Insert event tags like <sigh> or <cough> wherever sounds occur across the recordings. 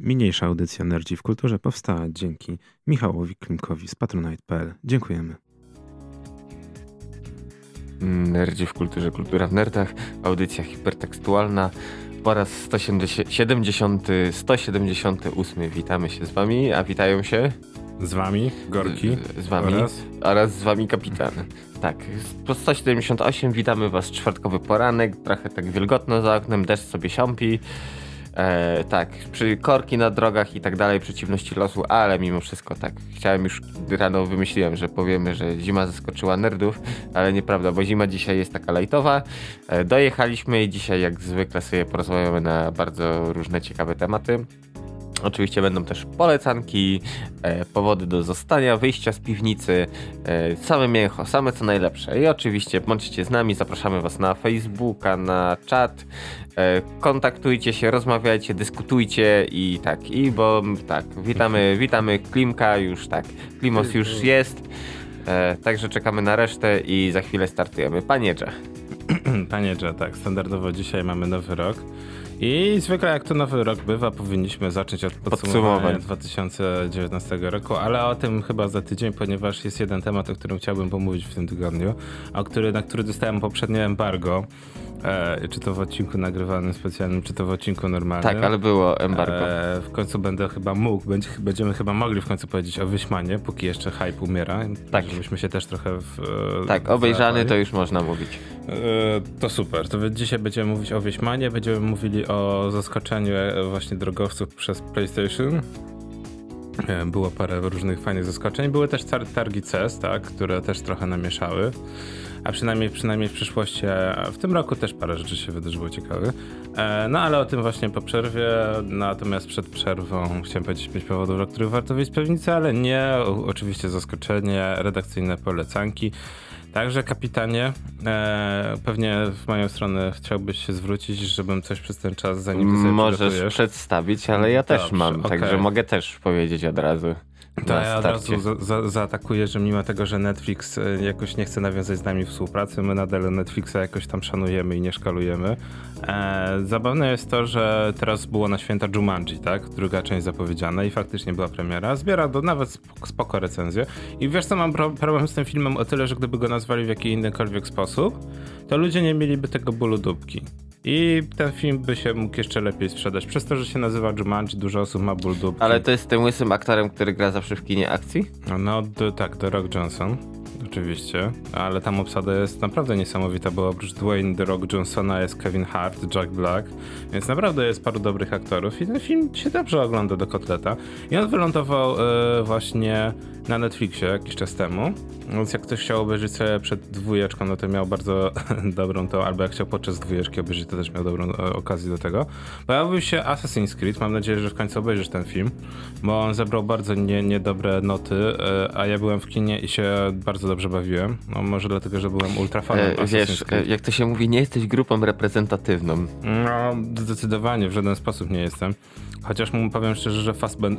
Mniejsza audycja Nerdzi w Kulturze powstała dzięki Michałowi Klimkowi z patronite.pl. Dziękujemy. Nerdzi w Kulturze, Kultura w Nerdach, audycja hipertekstualna po raz 170, 178. Witamy się z wami, a witają się z wami Gorki z, z wami oraz? oraz z wami kapitan. <laughs> Tak, po 178 witamy was czwartkowy poranek, trochę tak wilgotno za oknem, deszcz sobie siąpi. E, tak, przy korki na drogach i tak dalej, przeciwności losu, ale mimo wszystko tak. Chciałem już rano wymyśliłem, że powiemy, że zima zaskoczyła nerdów, ale nieprawda, bo zima dzisiaj jest taka lajtowa. E, dojechaliśmy i dzisiaj jak zwykle sobie porozmawiamy na bardzo różne ciekawe tematy. Oczywiście będą też polecanki, e, powody do zostania, wyjścia z piwnicy, e, same mięcho, same co najlepsze. I oczywiście bądźcie z nami, zapraszamy Was na Facebooka, na czat, e, kontaktujcie się, rozmawiajcie, dyskutujcie i tak, i bo tak, witamy, witamy Klimka już tak, Klimos już jest, e, także czekamy na resztę i za chwilę startujemy. Panie Dże. <clears throat> Panie Dże, tak, standardowo dzisiaj mamy nowy rok. I zwykle jak to nowy rok bywa, powinniśmy zacząć od podsumowania 2019 roku, ale o tym chyba za tydzień, ponieważ jest jeden temat, o którym chciałbym pomówić w tym tygodniu, a który, na który dostałem poprzednie embargo. E, czy to w odcinku nagrywanym specjalnym, czy to w odcinku normalnym. Tak, ale było embargo. E, w końcu będę chyba mógł, będzie, będziemy chyba mogli w końcu powiedzieć o Wyśmanie, póki jeszcze hype umiera. Tak. Żebyśmy się też trochę w, e, Tak, obejrzany to już można mówić. E, to super. To dzisiaj będziemy mówić o Wyśmanie, będziemy mówili o zaskoczeniu e, właśnie drogowców przez PlayStation. E, było parę różnych fajnych zaskoczeń. Były też targi CES, tak, które też trochę namieszały a przynajmniej, przynajmniej w przyszłości, w tym roku też parę rzeczy się wydarzyło ciekawych. E, no ale o tym właśnie po przerwie, natomiast przed przerwą chciałem powiedzieć pięć powodów, o których warto wyjść z pewnicy, ale nie, oczywiście zaskoczenie, redakcyjne polecanki. Także kapitanie, e, pewnie w moją stronę chciałbyś się zwrócić, żebym coś przez ten czas zanim ty Możesz przedstawić, ale ja też Dobrze, mam, okay. także mogę też powiedzieć od razu. To ja od razu za, za, zaatakuję, że mimo tego, że Netflix e, jakoś nie chce nawiązać z nami współpracy, my nadal Netflixa jakoś tam szanujemy i nie szkalujemy. E, zabawne jest to, że teraz było na święta Jumanji, tak? Druga część zapowiedziana i faktycznie była premiera. Zbiera do nawet spoko recenzję. I wiesz co, mam problem z tym filmem o tyle, że gdyby go nazwali w jakiś innykolwiek sposób, to ludzie nie mieliby tego bólu dupki. I ten film by się mógł jeszcze lepiej sprzedać. Przez to, że się nazywa Jumanji, dużo osób ma ból dupki. Ale to jest tym łysym aktorem, który gra zawsze w kinie akcji? No, do, tak, The Rock Johnson. Oczywiście, ale tam obsada jest naprawdę niesamowita, bo oprócz Dwayne The Rock Johnsona jest Kevin Hart, Jack Black, więc naprawdę jest paru dobrych aktorów i ten film się dobrze ogląda do kotleta. I on wylądował e, właśnie na Netflixie jakiś czas temu, więc jak ktoś chciał obejrzeć sobie przed dwójeczką, no to miał bardzo <laughs> dobrą to, albo jak chciał podczas dwójeczki obejrzeć, to też miał dobrą e, okazję do tego. Pojawił się Assassin's Creed, mam nadzieję, że w końcu obejrzysz ten film, bo on zebrał bardzo nie, niedobre noty, e, a ja byłem w kinie i się bardzo dobrze bawiłem. No może dlatego, że byłem ultrafanem e, Wiesz, e, jak to się mówi, nie jesteś grupą reprezentatywną. No, zdecydowanie, w żaden sposób nie jestem. Chociaż mu powiem szczerze, że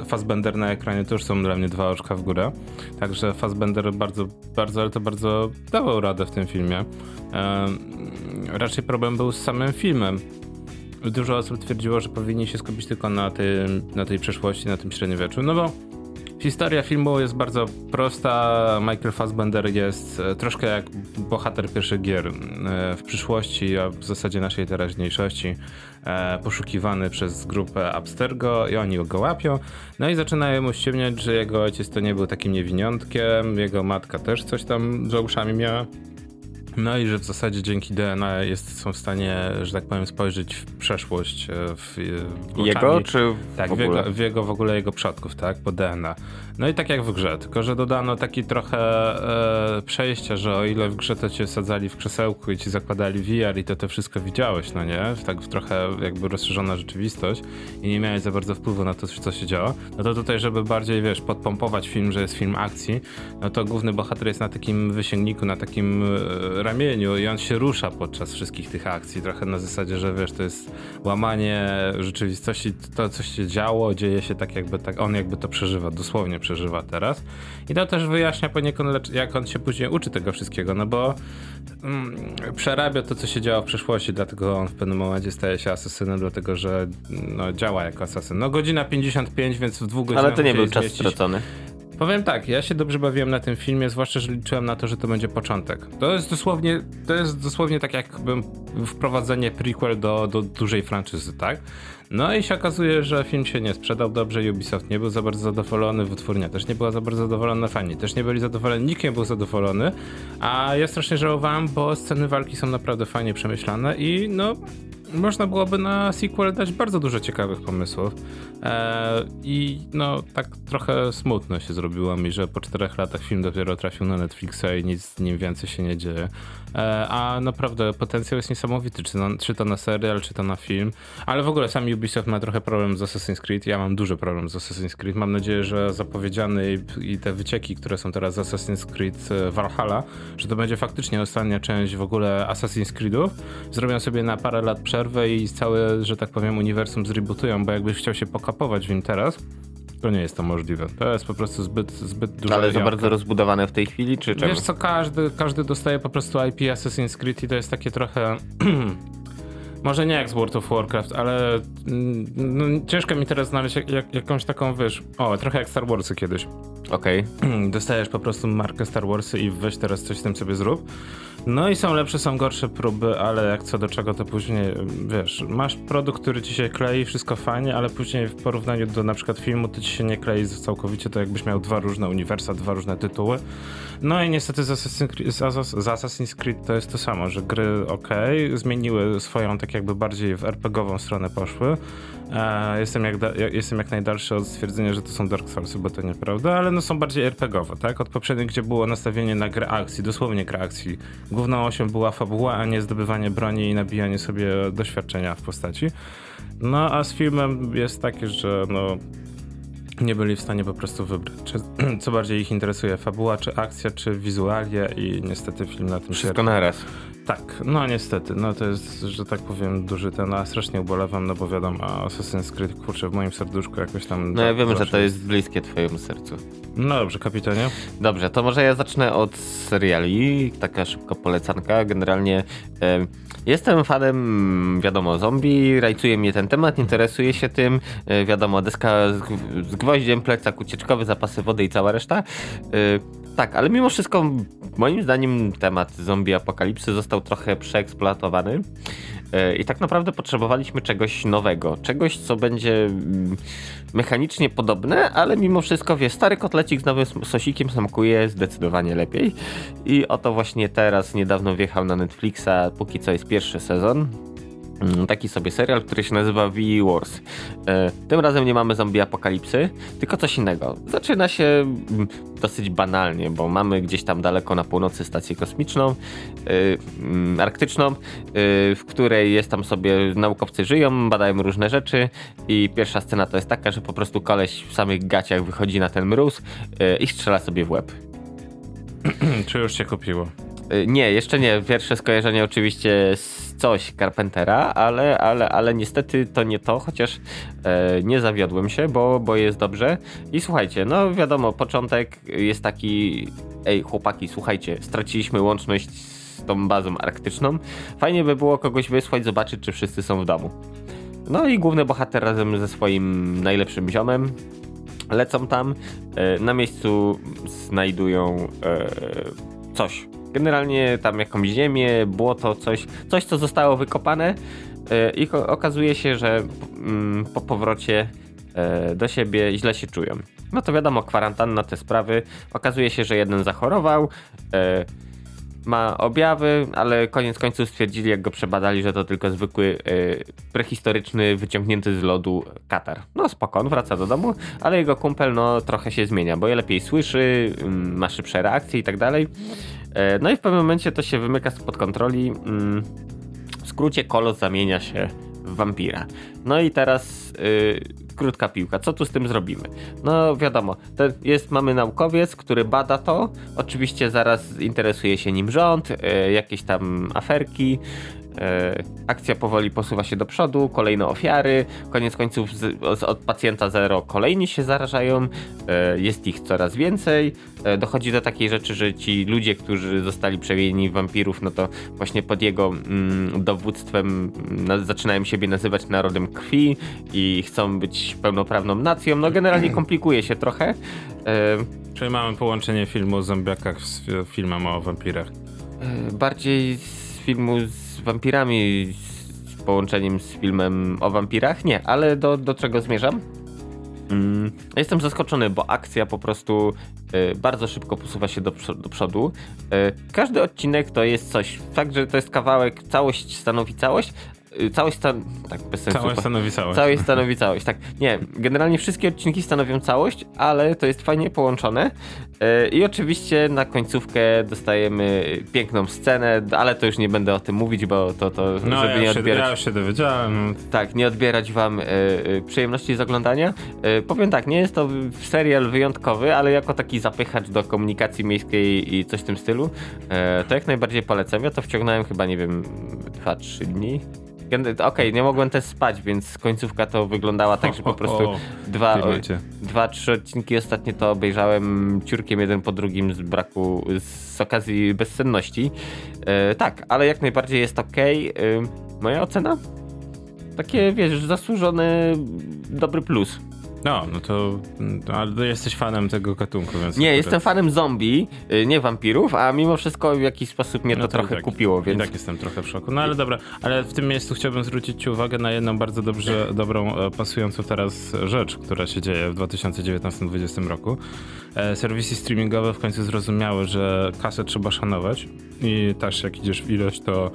Fassbender na ekranie to już są dla mnie dwa oczka w górę. Także Fassbender bardzo, bardzo, ale to bardzo dawał radę w tym filmie. raczej problem był z samym filmem. Dużo osób twierdziło, że powinni się skupić tylko na, tym, na tej przeszłości, na tym średniowieczu. No bo Historia filmu jest bardzo prosta. Michael Fassbender jest e, troszkę jak bohater pierwszych gier e, w przyszłości, a w zasadzie naszej teraźniejszości, e, poszukiwany przez grupę Abstergo i oni go łapią. No i zaczynają mu ściemniać, że jego ojciec to nie był takim niewiniątkiem, jego matka też coś tam za uszami miała. No i że w zasadzie dzięki DNA jest, są w stanie, że tak powiem, spojrzeć w przeszłość. W, w jego czy w tak, w jego, w jego w ogóle jego przodków, tak, po DNA. No i tak jak w grze, tylko że dodano taki trochę e, przejście, że o ile w grze to cię sadzali w krzesełku i ci zakładali VR i to to wszystko widziałeś, no nie? Tak w trochę jakby rozszerzona rzeczywistość i nie miałeś za bardzo wpływu na to, co się działo, no to tutaj, żeby bardziej, wiesz, podpompować film, że jest film akcji, no to główny bohater jest na takim wysięgniku, na takim e, ramieniu i on się rusza podczas wszystkich tych akcji. Trochę na zasadzie, że wiesz, to jest łamanie rzeczywistości, to co się działo, dzieje się tak jakby tak, on jakby to przeżywa, dosłownie przeżywa teraz. I to też wyjaśnia poniekąd, jak on się później uczy tego wszystkiego, no bo mm, przerabia to, co się działo w przeszłości, dlatego on w pewnym momencie staje się asesynem, dlatego że no, działa jako asasyn. No godzina 55, więc w dwóch godzinach Ale to nie był czas zmieścić- stracony. Powiem tak, ja się dobrze bawiłem na tym filmie, zwłaszcza, że liczyłem na to, że to będzie początek. To jest dosłownie, to jest dosłownie tak jakbym wprowadzenie prequel do, do dużej franczyzy, tak? No i się okazuje, że film się nie sprzedał dobrze, Ubisoft nie był za bardzo zadowolony, wytwórnia też nie była za bardzo zadowolona, fani też nie byli zadowoleni, nikt nie był zadowolony, a ja strasznie żałowałem, bo sceny walki są naprawdę fajnie przemyślane i no można byłoby na sequel dać bardzo dużo ciekawych pomysłów. E, I no, tak trochę smutno się zrobiło mi, że po czterech latach film dopiero trafił na Netflixa i nic z nim więcej się nie dzieje. E, a naprawdę potencjał jest niesamowity, czy, na, czy to na serial, czy to na film. Ale w ogóle sam Ubisoft ma trochę problem z Assassin's Creed. Ja mam duży problem z Assassin's Creed. Mam nadzieję, że zapowiedziany i, i te wycieki, które są teraz z Assassin's Creed e, Valhalla, że to będzie faktycznie ostatnia część w ogóle Assassin's Creedów. Zrobią sobie na parę lat przerwę i całe, że tak powiem, uniwersum zrebootują, bo jakbyś chciał się pokapować w nim teraz, to nie jest to możliwe. To jest po prostu zbyt, zbyt dużo. Ale za bardzo rozbudowane w tej chwili, czy czemu? Wiesz co, każdy, każdy dostaje po prostu IP Assassin's Creed i to jest takie trochę... <clears throat> Może nie jak z World of Warcraft, ale mm, no, ciężko mi teraz znaleźć jak, jak, jakąś taką, wiesz, o, trochę jak Star Warsy kiedyś. Okej. <clears throat> Dostajesz po prostu markę Star Warsy i weź teraz coś z tym sobie zrób. No i są lepsze, są gorsze próby, ale jak co do czego, to później, wiesz, masz produkt, który ci się klei, wszystko fajnie, ale później w porównaniu do na przykład filmu, to ci się nie klei całkowicie, to jakbyś miał dwa różne uniwersa, dwa różne tytuły. No i niestety z Assassin's Creed, to jest to samo, że gry ok, zmieniły swoją tak jakby bardziej w RPGową stronę poszły. E, jestem, jak jestem jak najdalszy od stwierdzenia, że to są Dark Soulsy, bo to nieprawda, ale no są bardziej RPGowe, tak? Od poprzednich, gdzie było nastawienie na grę akcji, dosłownie grę akcji. Główną osią była fabuła, a nie zdobywanie broni i nabijanie sobie doświadczenia w postaci. No a z filmem jest takie, że no nie byli w stanie po prostu wybrać, czy, <clears throat> co bardziej ich interesuje, fabuła, czy akcja, czy wizualia i niestety film na tym Wszystko się... naraz. Tak, no niestety, no to jest, że tak powiem, duży ten, a strasznie ubolewam, no bo wiadomo, Assassin's Creed, kurczę, w moim serduszku jakoś tam... No ja wiem, że to jest bliskie twojemu sercu. No dobrze, kapitanie. Dobrze, to może ja zacznę od seriali. Taka szybko polecanka. Generalnie e, jestem fanem, wiadomo, zombie, rajcuje mnie ten temat, interesuje się tym. E, wiadomo, deska z, z gwoździem, plecak ucieczkowy, zapasy wody i cała reszta. E, tak, ale mimo wszystko, moim zdaniem, temat zombie apokalipsy został trochę przeeksploatowany. E, I tak naprawdę potrzebowaliśmy czegoś nowego, czegoś, co będzie mm, mechanicznie podobne, ale mimo wszystko, wie, stary kotlecik z nowym sosikiem smakuje zdecydowanie lepiej. I oto właśnie teraz niedawno wjechał na Netflixa, póki co jest pierwszy sezon. Mm, Taki sobie serial, który się nazywa V Wars. E, Tym razem nie mamy zombie apokalipsy, tylko coś innego. Zaczyna się mm, dosyć banalnie, bo mamy gdzieś tam daleko na północy stację kosmiczną, y, mm, arktyczną, y, w której jest tam sobie naukowcy żyją, badają różne rzeczy i pierwsza scena to jest taka, że po prostu koleś w samych gaciach wychodzi na ten mróz i strzela sobie w łeb. <clears throat> czy już się kupiło? Y, Nie, jeszcze nie. Pierwsze skojarzenie oczywiście z coś Carpentera, ale, ale, ale niestety to nie to, chociaż e, nie zawiodłem się, bo, bo jest dobrze. I słuchajcie, no wiadomo, początek jest taki, ej chłopaki, słuchajcie, straciliśmy łączność z tą bazą arktyczną. Fajnie by było kogoś wysłać, zobaczyć, czy wszyscy są w domu. No i główny bohater razem ze swoim najlepszym ziomem lecą tam. E, na miejscu znajdują e, coś. Generalnie tam jakąś ziemię, błoto, coś, coś co zostało wykopane e, i okazuje się, że mm, po powrocie e, do siebie źle się czują. No to wiadomo, kwarantanna, te sprawy. Okazuje się, że jeden zachorował, e, ma objawy, ale koniec końców stwierdzili, jak go przebadali, że to tylko zwykły prehistoryczny, wyciągnięty z lodu katar. No spoko, on wraca do domu, ale jego kumpel no trochę się zmienia, bo lepiej słyszy, mm, ma szybsze reakcje i tak dalej. E, No i w pewnym momencie to się wymyka spod kontroli. mm, W skrócie kolos zamienia się w wampira. No i teraz y, krótka piłka. Co tu z tym zrobimy? No wiadomo, jest, mamy naukowiec, który bada to. Oczywiście zaraz interesuje się nim rząd, e, jakieś tam aferki. E, akcja powoli posuwa się do przodu, kolejne ofiary, koniec końców z, od pacjenta zero kolejni się zarażają, e, jest ich coraz więcej. E, dochodzi do takiej rzeczy, że ci ludzie, którzy zostali przemienieni w wampirów, no to właśnie pod jego mm, dowództwem mm, zaczynają siebie nazywać narodem krwi i chcą być pełnoprawną nacją. No generalnie komplikuje się trochę. Czyli mamy połączenie filmu o zombiakach z filmem o wampirach. Bardziej z filmu z wampirami z połączeniem z filmem o wampirach? Nie, ale do, do czego zmierzam? Mm, jestem zaskoczony, bo akcja po prostu y, bardzo szybko posuwa się do, do przodu. Y, każdy odcinek to jest coś, fakt, że to jest kawałek, całość stanowi całość, całość stan... tak bez sensu. Całość stanowi całość. Całość stanowi całość, tak. Nie, generalnie wszystkie odcinki stanowią całość, ale to jest fajnie połączone. Yy, I oczywiście na końcówkę dostajemy piękną scenę, ale to już nie będę o tym mówić, bo to, to no, żeby ja nie odbierać. Się, ja już się dowiedziałem. Tak, nie odbierać wam yy, przyjemności z oglądania. Powiem tak, nie jest to serial wyjątkowy, ale jako taki zapychacz do komunikacji miejskiej i coś w tym stylu, to jak najbardziej polecam. Ja to wciągnąłem chyba, nie wiem, 2-3 dni. Okej, okay, nie mogłem też spać, więc końcówka to wyglądała tak, że po <laughs> prostu o, o, dwa, dwa, trzy odcinki ostatnie to obejrzałem ciurkiem jeden po drugim z braku, z okazji bezsenności. E, tak, ale jak najbardziej jest ok. E, moja ocena? Takie, wiesz, zasłużony dobry plus. No, no to, ale jesteś fanem tego gatunku, więc... Nie, jestem fanem zombie, y, nie wampirów, a mimo wszystko w jakiś sposób mnie no to, to trochę tak, kupiło, więc... I tak jestem trochę w szoku. No ale dobra, ale w tym miejscu chciałbym zwrócić ci uwagę na jedną bardzo dobrze, dobrą, e, pasującą teraz rzecz, która się dzieje w 2019-2020 roku. E, serwisy streamingowe w końcu zrozumiały, że kasę trzeba szanować i też jak idziesz w ilość, to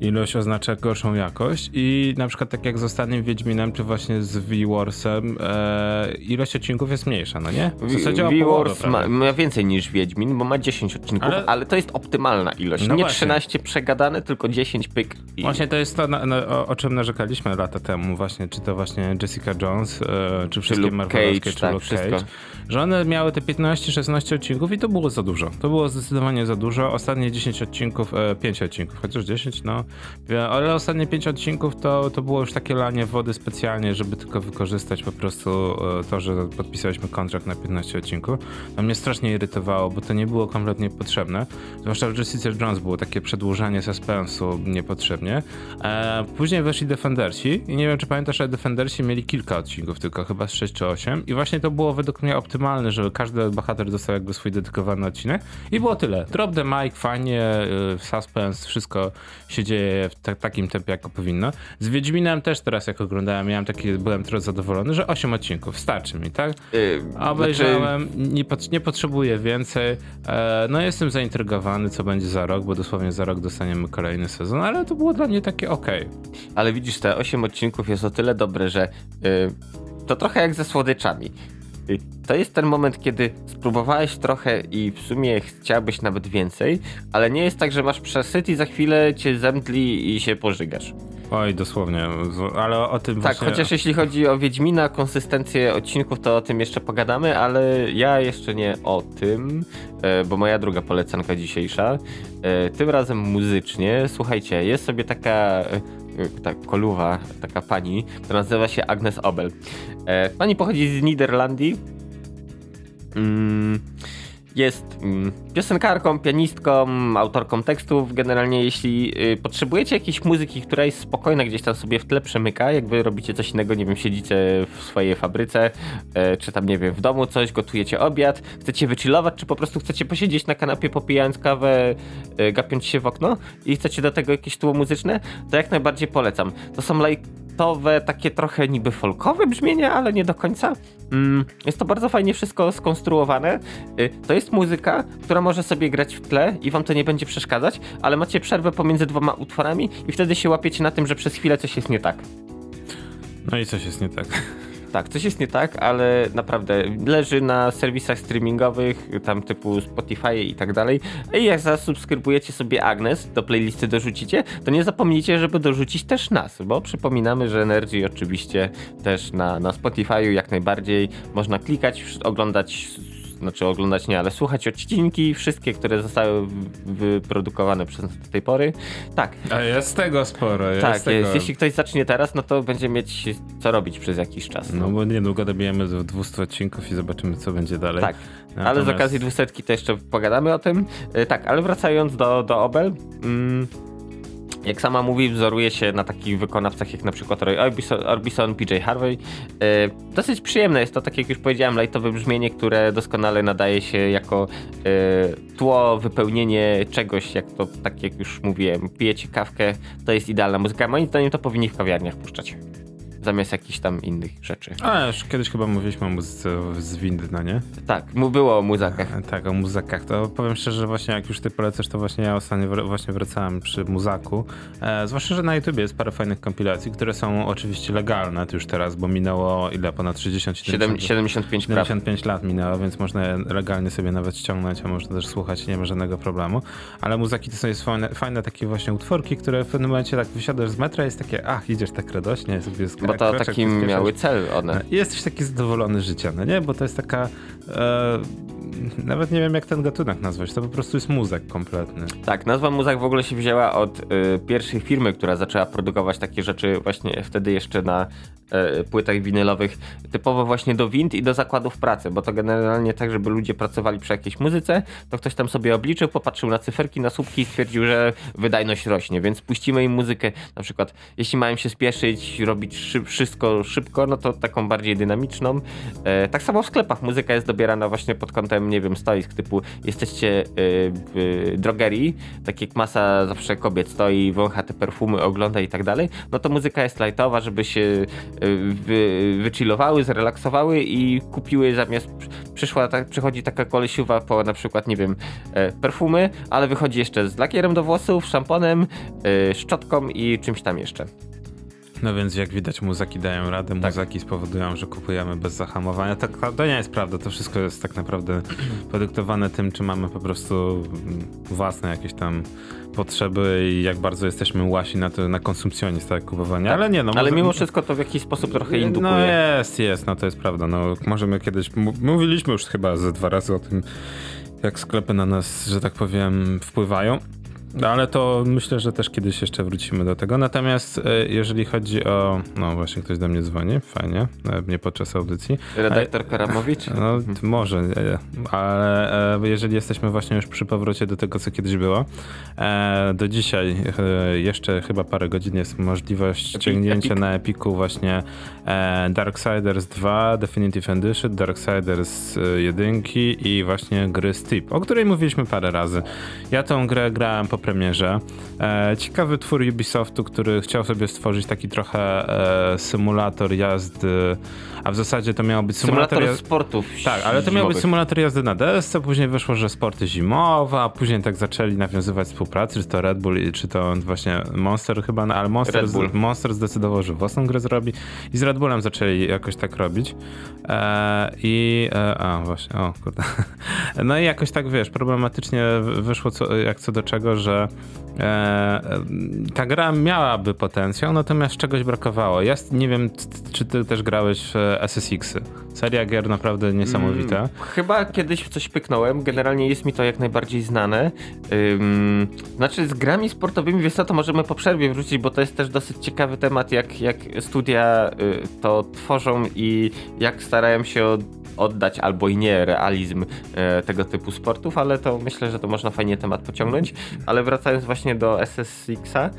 ilość oznacza gorszą jakość i na przykład tak jak z ostatnim Wiedźminem, czy właśnie z V-Warsem, e, ilość odcinków jest mniejsza, no nie? W zasadzie V-Wars ma, ma, więcej niż Wiedźmin, bo ma 10 odcinków, ale, ale to jest optymalna ilość. No nie właśnie. 13 przegadane, tylko 10 pyk. I... Właśnie to jest to, na, na, o, o, czym narzekaliśmy lata temu, właśnie, czy to właśnie Jessica Jones, e, czy wszystkie Marvelowskie, czy tak, Luke wszystko. Cage, że one miały te 15-16 odcinków i to było za dużo. To było zdecydowanie za dużo. Ostatnie 10 odcinków, e, 5 odcinków, chociaż 10, no ale ostatnie pięć odcinków to, to było już takie lanie wody specjalnie, żeby tylko wykorzystać po prostu e, to, że podpisaliśmy kontrakt na 15 odcinków. To mnie strasznie irytowało, bo to nie było kompletnie potrzebne. Zwłaszcza w Jessica Jones było takie przedłużanie suspensu niepotrzebnie. E, później weszli Defendersi i nie wiem, czy pamiętasz, ale Defendersi mieli kilka odcinków, tylko chyba z 6 czy 8 i właśnie to było według mnie optymalne, żeby każdy bohater dostał jakby swój dedykowany odcinek i było tyle. Drop the mic, fajnie, e, suspense, wszystko się dzieje w takim tempie, jak powinno. Z Wiedźminem też teraz, jak oglądałem, miałem taki, byłem trochę zadowolony, że 8 odcinków starczy mi, tak? Yy, Obejrzałem, znaczy... nie, pot, nie potrzebuję więcej. E, no jestem zaintrygowany, co będzie za rok, bo dosłownie za rok dostaniemy kolejny sezon, ale to było dla mnie takie ok. Ale widzisz, te 8 odcinków jest o tyle dobre, że yy, to trochę jak ze słodyczami. To jest ten moment, kiedy spróbowałeś trochę i w sumie chciałbyś nawet więcej, ale nie jest tak, że masz przesyt i za chwilę cię zemdli i się pożygasz. Oj, dosłownie, ale o tym Tak, właśnie... chociaż jeśli chodzi o Wiedźmina, konsystencję odcinków, to o tym jeszcze pogadamy, ale ja jeszcze nie o tym, e, bo moja druga polecanka dzisiejsza, e, tym razem muzycznie. Słuchajcie, jest sobie taka e, tak, koluwa, taka pani, która nazywa się Agnes Obel. Pani pochodzi z Niderlandii. Mm jest mm, piosenkarką, pianistką, autorką tekstów. Generalnie, jeśli y, potrzebujecie jakiejś muzyki, która jest spokojna, gdzieś tam sobie w tle przemyka, jak wy robicie coś innego, nie wiem, siedzicie w swojej fabryce, y, czy tam, nie wiem, w domu coś, gotujecie obiad, chcecie wychillować, czy po prostu chcecie posiedzieć na kanapie, popijając kawę, y, gapiąc się w okno i chcecie do tego jakieś tło muzyczne, to jak najbardziej polecam. To są like takie trochę niby folkowe brzmienia, ale nie do końca. Mm, jest to bardzo fajnie wszystko skonstruowane. Y, to jest muzyka, która może sobie grać w tle i wam to nie będzie przeszkadzać, ale macie przerwę pomiędzy dwoma utworami i wtedy się łapiecie na tym, że przez chwilę coś jest nie tak. No i coś jest nie tak. <laughs> Tak, coś jest nie tak, ale naprawdę leży na serwisach streamingowych, tam typu Spotify i tak dalej. I jak zasubskrybujecie sobie Agnes, do playlisty dorzucicie, to nie zapomnijcie, żeby dorzucić też nas, bo przypominamy, że Energy oczywiście też na, na Spotify'u jak najbardziej można klikać, oglądać znaczy oglądać nie, ale słuchać odcinki, wszystkie, które zostały wyprodukowane przez nas do tej pory. Tak. A jest tego sporo. Jest tak, tego. Jest. jeśli ktoś zacznie teraz, no to będzie mieć co robić przez jakiś czas. No, no bo niedługo dobijemy do 200 odcinków i zobaczymy, co będzie dalej. Tak, Natomiast... ale z okazji 200 to jeszcze pogadamy o tym. E, tak, ale wracając do, do Obel. Mm, jak sama mówi, wzoruje się na takich wykonawcach jak na przykład Roy Orbison, PJ Harvey. E, dosyć przyjemne jest to, tak jak już powiedziałem, lightowe brzmienie, które doskonale nadaje się jako e, tło, wypełnienie czegoś, jak to, tak jak już mówiłem, pijecie kawkę, to jest idealna muzyka. Moim zdaniem to powinni w kawiarniach puszczać zamiast jakichś tam innych rzeczy. A, już kiedyś chyba mówiliśmy o muzyce z Windna, nie? Tak, mu było o muzykach. E, tak, o muzykach. To powiem szczerze, że właśnie jak już ty polecasz, to właśnie ja ostatnio właśnie wracałem przy muzaku. E, zwłaszcza, że na YouTubie jest parę fajnych kompilacji, które są oczywiście legalne już teraz, bo minęło ile? Ponad 60 70, 75 75 lat minęło, więc można je legalnie sobie nawet ściągnąć, a można też słuchać, nie ma żadnego problemu. Ale muzyki to są jest fajne, fajne takie właśnie utworki, które w pewnym momencie tak wysiadasz z metra i jest takie, ach, idziesz tak radośnie, sobie jest Bo to taki miały cel one. I jesteś taki zadowolony życiem, no nie? Bo to jest taka... E, <laughs> nawet nie wiem jak ten gatunek nazwać, to po prostu jest muzek kompletny. Tak, nazwa muzek w ogóle się wzięła od y, pierwszej firmy, która zaczęła produkować takie rzeczy właśnie wtedy jeszcze na y, płytach winylowych, typowo właśnie do wind i do zakładów pracy, bo to generalnie tak, żeby ludzie pracowali przy jakiejś muzyce, to ktoś tam sobie obliczył, popatrzył na cyferki, na słupki i stwierdził, że wydajność rośnie, więc puścimy im muzykę, na przykład jeśli mają się spieszyć, robić wszystko szybko, no to taką bardziej dynamiczną. E, tak samo w sklepach muzyka jest dobierana właśnie pod kątem nie wiem, stoisk typu jesteście y, drogerii, tak jak masa zawsze kobiet stoi, wącha te perfumy, ogląda i tak dalej, no to muzyka jest lightowa, żeby się y, wy, wychillowały, zrelaksowały i kupiły zamiast przyszła, tak, przychodzi taka kolesiuwa po na przykład, nie wiem, perfumy, ale wychodzi jeszcze z lakierem do włosów, szamponem, szczotką i czymś tam jeszcze. No więc jak widać muzyki dają radę, tak. muzyki spowodują, że kupujemy bez zahamowania. Tak, to nie jest prawda, to wszystko jest tak naprawdę <clears throat> podyktowane tym, czy mamy po prostu własne jakieś tam potrzeby i jak bardzo jesteśmy łasi na, to, na konsumpcjonizm, tak, kupowania. Tak. Ale nie, no. Ale mimo wszystko to w jakiś sposób trochę no indukuje. No jest, jest, no to jest prawda. No możemy kiedyś, mówiliśmy już chyba ze dwa razy o tym, jak sklepy na nas, że tak powiem, wpływają. No ale to myślę, że też kiedyś jeszcze wrócimy do tego. Natomiast e, jeżeli chodzi o. No właśnie, ktoś do mnie dzwoni, fajnie, e, nie podczas audycji. Redaktor Karamowicz? No może, ale e, jeżeli jesteśmy właśnie już przy powrocie do tego, co kiedyś było, do dzisiaj jeszcze chyba parę godzin jest możliwość Epic, ściągnięcia Epic. na Epiku właśnie Darksiders 2 Definitive Edition, Darksiders 1 i właśnie gry Steep, o której mówiliśmy parę razy. Ja tą grę grałem po premierze. E, ciekawy twór Ubisoftu, który chciał sobie stworzyć taki trochę e, symulator jazdy, a w zasadzie to miało być symulator, symulator sportów. Tak, ale to miał być symulator jazdy na desce, później wyszło, że sporty zimowe, a później tak zaczęli nawiązywać współpracę, czy to Red Bull, czy to właśnie Monster chyba, no, ale Monster, Monster zdecydował, że własną grę zrobi i z Red Bullem zaczęli jakoś tak robić. E, I e, a właśnie, o kurde. <laughs> No i jakoś tak wiesz, problematycznie wyszło co, jak co do czego, że e, ta gra miałaby potencjał, natomiast czegoś brakowało. Ja nie wiem, czy ty też grałeś w SSX-y. Seria gier naprawdę niesamowita. Hmm, chyba kiedyś coś pyknąłem, generalnie jest mi to jak najbardziej znane. Ym, znaczy z grami sportowymi, wiesz co, to możemy po przerwie wrócić, bo to jest też dosyć ciekawy temat, jak, jak studia y, to tworzą i jak starają się oddać albo i nie realizm e, tego typu sportów, ale to myślę, że to można fajnie temat pociągnąć. Ale wracając właśnie do SSX-a,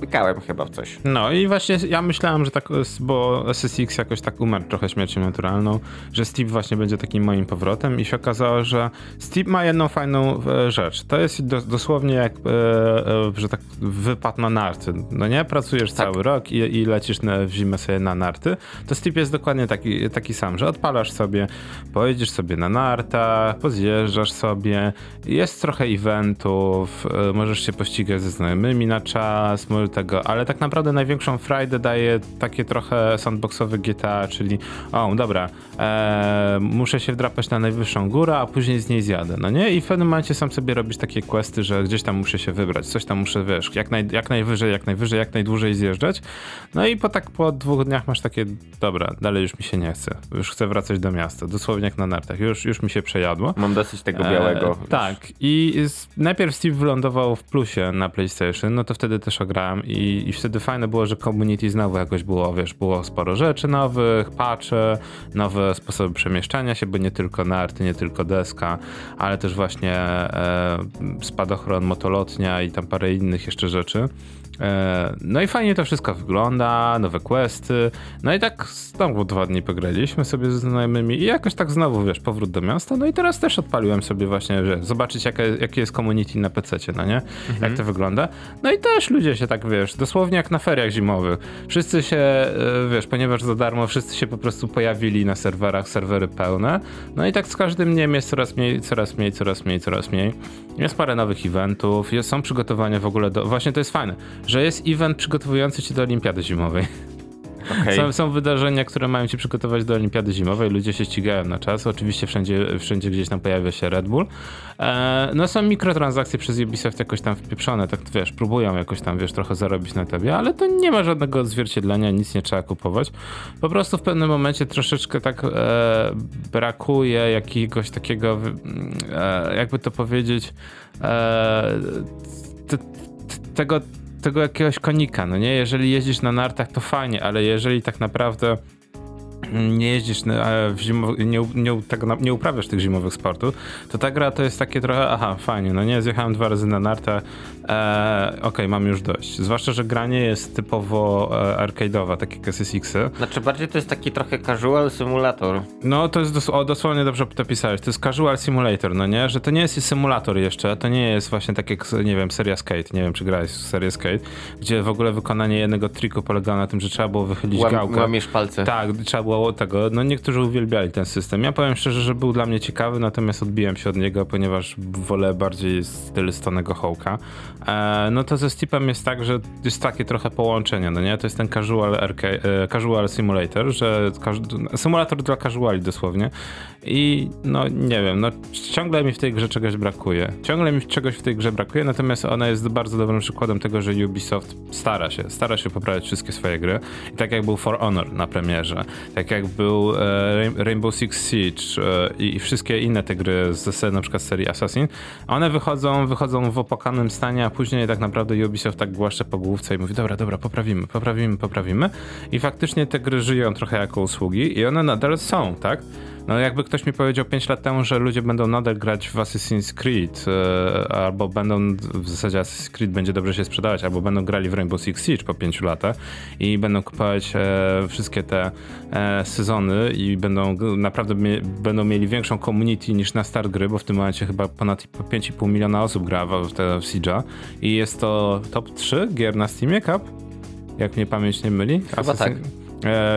pykałem chyba w coś. No i właśnie ja myślałem, że tak, bo SSX jakoś tak umarł trochę śmiercią naturalną, że Steve właśnie będzie takim moim powrotem i się okazało, że Steve ma jedną fajną e, rzecz. To jest do, dosłownie jak, e, e, że tak wypad na narty. No nie? Pracujesz tak. cały rok i, i lecisz na, w zimę sobie na narty. To Steve jest dokładnie taki, taki sam, że odpalasz sobie, pojedziesz sobie na narta, pozjeżdżasz sobie, jest trochę eventów, możesz się pościgać ze znajomymi na czas, smul tego, ale tak naprawdę największą frajdę daje takie trochę sandboxowe GTA, czyli o, dobra, e, muszę się wdrapać na najwyższą górę, a później z niej zjadę, no nie? I w pewnym momencie sam sobie robisz takie questy, że gdzieś tam muszę się wybrać, coś tam muszę, wiesz, jak, naj, jak najwyżej, jak najwyżej, jak najdłużej zjeżdżać. No i po tak po dwóch dniach masz takie, dobra, dalej już mi się nie chce, już chcę wracać do miasta, dosłownie jak na nartach, już, już mi się przejadło. Mam dosyć tego białego. E, tak. I z, najpierw Steve wylądował w plusie na PlayStation, no to wtedy też ograłem i, i wtedy fajne było, że community znowu jakoś było, wiesz, było sporo rzeczy nowych, patche, nowe sposoby przemieszczania się, bo nie tylko narty, nie tylko deska, ale też właśnie e, spadochron, motolotnia i tam parę innych jeszcze rzeczy. E, No i fajnie to wszystko wygląda, nowe questy. No i tak znowu dwa dni pograliśmy sobie ze znajomymi i jakoś tak znowu, wiesz, powrót do miasta. No i teraz też odpaliłem sobie właśnie, że zobaczyć jakie, jakie jest community na PC, no nie? Jak to wygląda. No i też ludzie się tak, wiesz, dosłownie jak na feriach zimowych. Wszyscy się, e, wiesz, ponieważ za darmo, wszyscy się po prostu pojawili na serwerach, serwery pełne. No i tak z każdym dniem jest coraz mniej, coraz mniej, coraz mniej, coraz mniej. Jest parę nowych eventów, jest, są przygotowania w ogóle do... Właśnie to jest fajne, że jest event przygotowujący cię do olimpiady zimowej. Okej. Są, są wydarzenia, które mają cię przygotować do olimpiady zimowej, ludzie się ścigają na czas, oczywiście wszędzie, wszędzie gdzieś tam pojawia się Red Bull. E, no są mikrotransakcje przez Ubisoft jakoś tam wpieprzone, tak wiesz, próbują jakoś tam, wiesz, trochę zarobić na tobie, ale to nie ma żadnego odzwierciedlenia, nic nie trzeba kupować. Po prostu w pewnym momencie troszeczkę tak e, brakuje jakiegoś takiego, e, jakby to powiedzieć, e, t, t, tego tego jakiegoś konika, no nie? Jeżeli jeździsz na nartach, to fajnie, ale jeżeli tak naprawdę nie jeździsz na, w zimo, nie, nie, tego, nie uprawiasz tych zimowych sportów, to ta gra to jest takie trochę, aha, fajnie, no nie, zjechałem dwa razy na nartę, e, okej, okay, mam już dość. Zwłaszcza, że granie jest typowo e, arcade'owa, takie SSX-y. Znaczy bardziej to jest taki trochę casual symulator. No to jest dos o, dosłownie dobrze to pisałeś, to jest casual simulator, no nie, że to nie jest symulator jeszcze, to nie jest właśnie tak jak, nie wiem, seria Skate, nie wiem czy grałeś w serię Skate, gdzie w ogóle wykonanie jednego triku polegało na tym, że trzeba było wychylić Łam, gałkę. Łamiesz palce. Tak, trzeba było tego, no niektórzy uwielbiali ten system. Ja powiem szczerze, że był dla mnie ciekawy, natomiast odbiłem się od niego, ponieważ wolę bardziej styl Stonego Hołka. E, no to ze Steepem jest tak, że jest takie trochę połączenie, no nie? To jest ten casual, arca- e, casual simulator, że symulator dla casuali dosłownie i no nie wiem, no ciągle mi w tej grze czegoś brakuje. Ciągle mi czegoś w tej grze brakuje, natomiast ona jest bardzo dobrym przykładem tego, że Ubisoft stara się, stara się poprawiać wszystkie swoje gry. I tak jak był For Honor na premierze, tak jak był e, Rainbow Six Siege e, i, i, wszystkie inne te gry z na przykład serii Assassin, one wychodzą, wychodzą w opłakanym stanie, a później tak naprawdę Ubisoft tak głaszcze po główce i mówi, dobra, dobra, poprawimy, poprawimy, poprawimy. I faktycznie te gry żyją trochę jako usługi i one nadal są, tak? No jakby ktoś mi powiedział 5 lat temu, że ludzie będą nadal grać w Assassin's Creed, e, albo będą, w zasadzie Assassin's Creed będzie dobrze się sprzedawać, albo będą grali w Rainbow Six Siege po 5 latach i będą kupować e, wszystkie te e, sezony i będą naprawdę mie będą mieli większą community niż na start gry, bo w tym momencie chyba ponad 5,5 miliona osób gra w, te, w Siege'a i jest to top 3 gier na Steamie Cup, jak mnie pamięć nie myli. Chyba Assassin tak.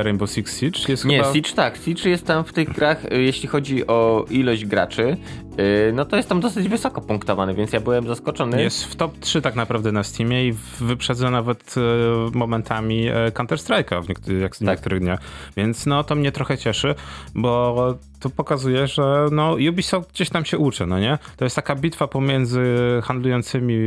Rainbow Six Siege jest Nie, chyba... Siege tak. Siege jest tam w tych grach, jeśli chodzi o ilość graczy, no to jest tam dosyć wysoko punktowany, więc ja byłem zaskoczony. Jest w top 3 tak naprawdę na Steamie i wyprzedza nawet momentami Counter-Strike'a w niektórych, jak w tak. niektórych dniach. Więc no to mnie trochę cieszy, bo to pokazuje, że no Ubisoft gdzieś tam się uczy, no nie? To jest taka bitwa pomiędzy handlującymi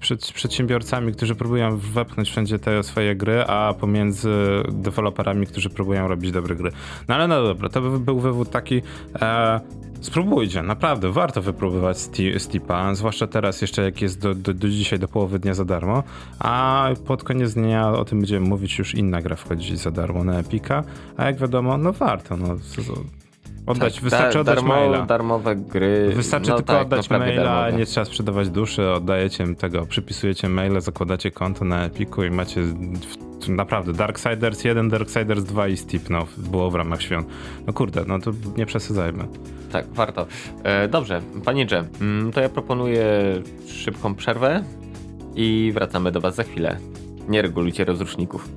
przed, przedsiębiorcami, którzy próbują wepchnąć wszędzie te swoje gry, a pomiędzy deweloperami, którzy próbują robić dobre gry. No ale no dobra, to by był wywód taki, e, spróbujcie, naprawdę, warto wypróbować Steepa, zwłaszcza teraz jeszcze jak jest do, do, do dzisiaj, do połowy dnia za darmo, a pod koniec dnia o tym będziemy mówić, już inna gra wchodzi za darmo na Epika, a jak wiadomo, no warto, no Oddać, tak, wystarczy oddać darmo, maila. Darmowe gry. Wystarczy no tylko tak, oddać maila, darmowe. nie trzeba sprzedawać duszy, oddajecie tego, przypisujecie maile, zakładacie konto na Epiku i macie naprawdę Darksiders 1, Darksiders 2 i Steep, no, było w ramach świąt. No kurde, no to nie przesadzajmy. Tak, warto. E, dobrze, panie Dże, mm, to ja proponuję szybką przerwę i wracamy do was za chwilę. Nie regulujcie rozruszników.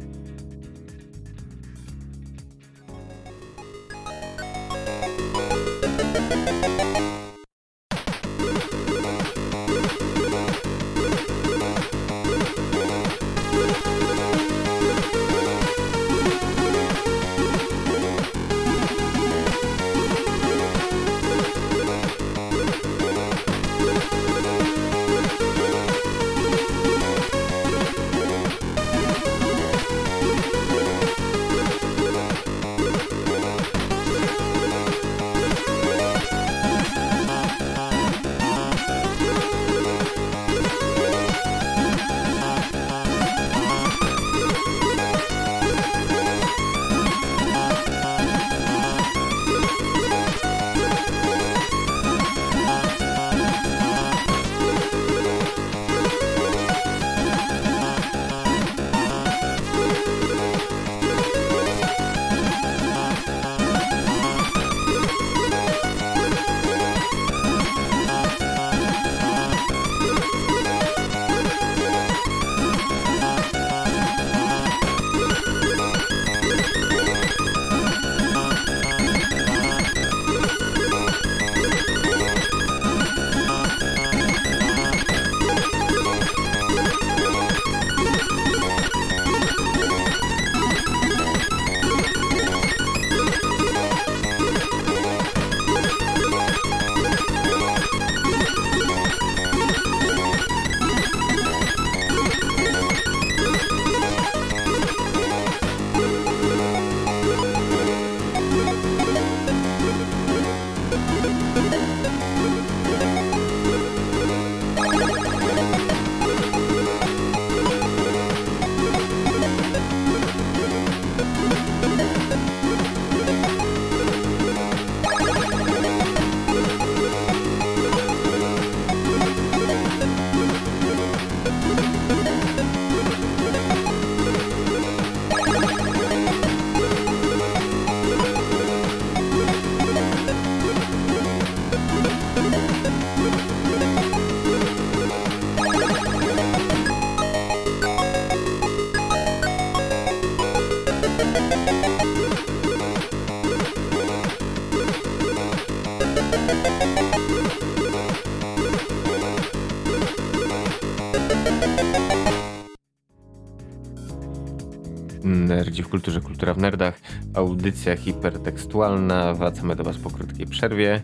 Nerdzi w kulturze, kultura w nerdach. Audycja hipertekstualna. Wracamy do Was po krótkiej przerwie.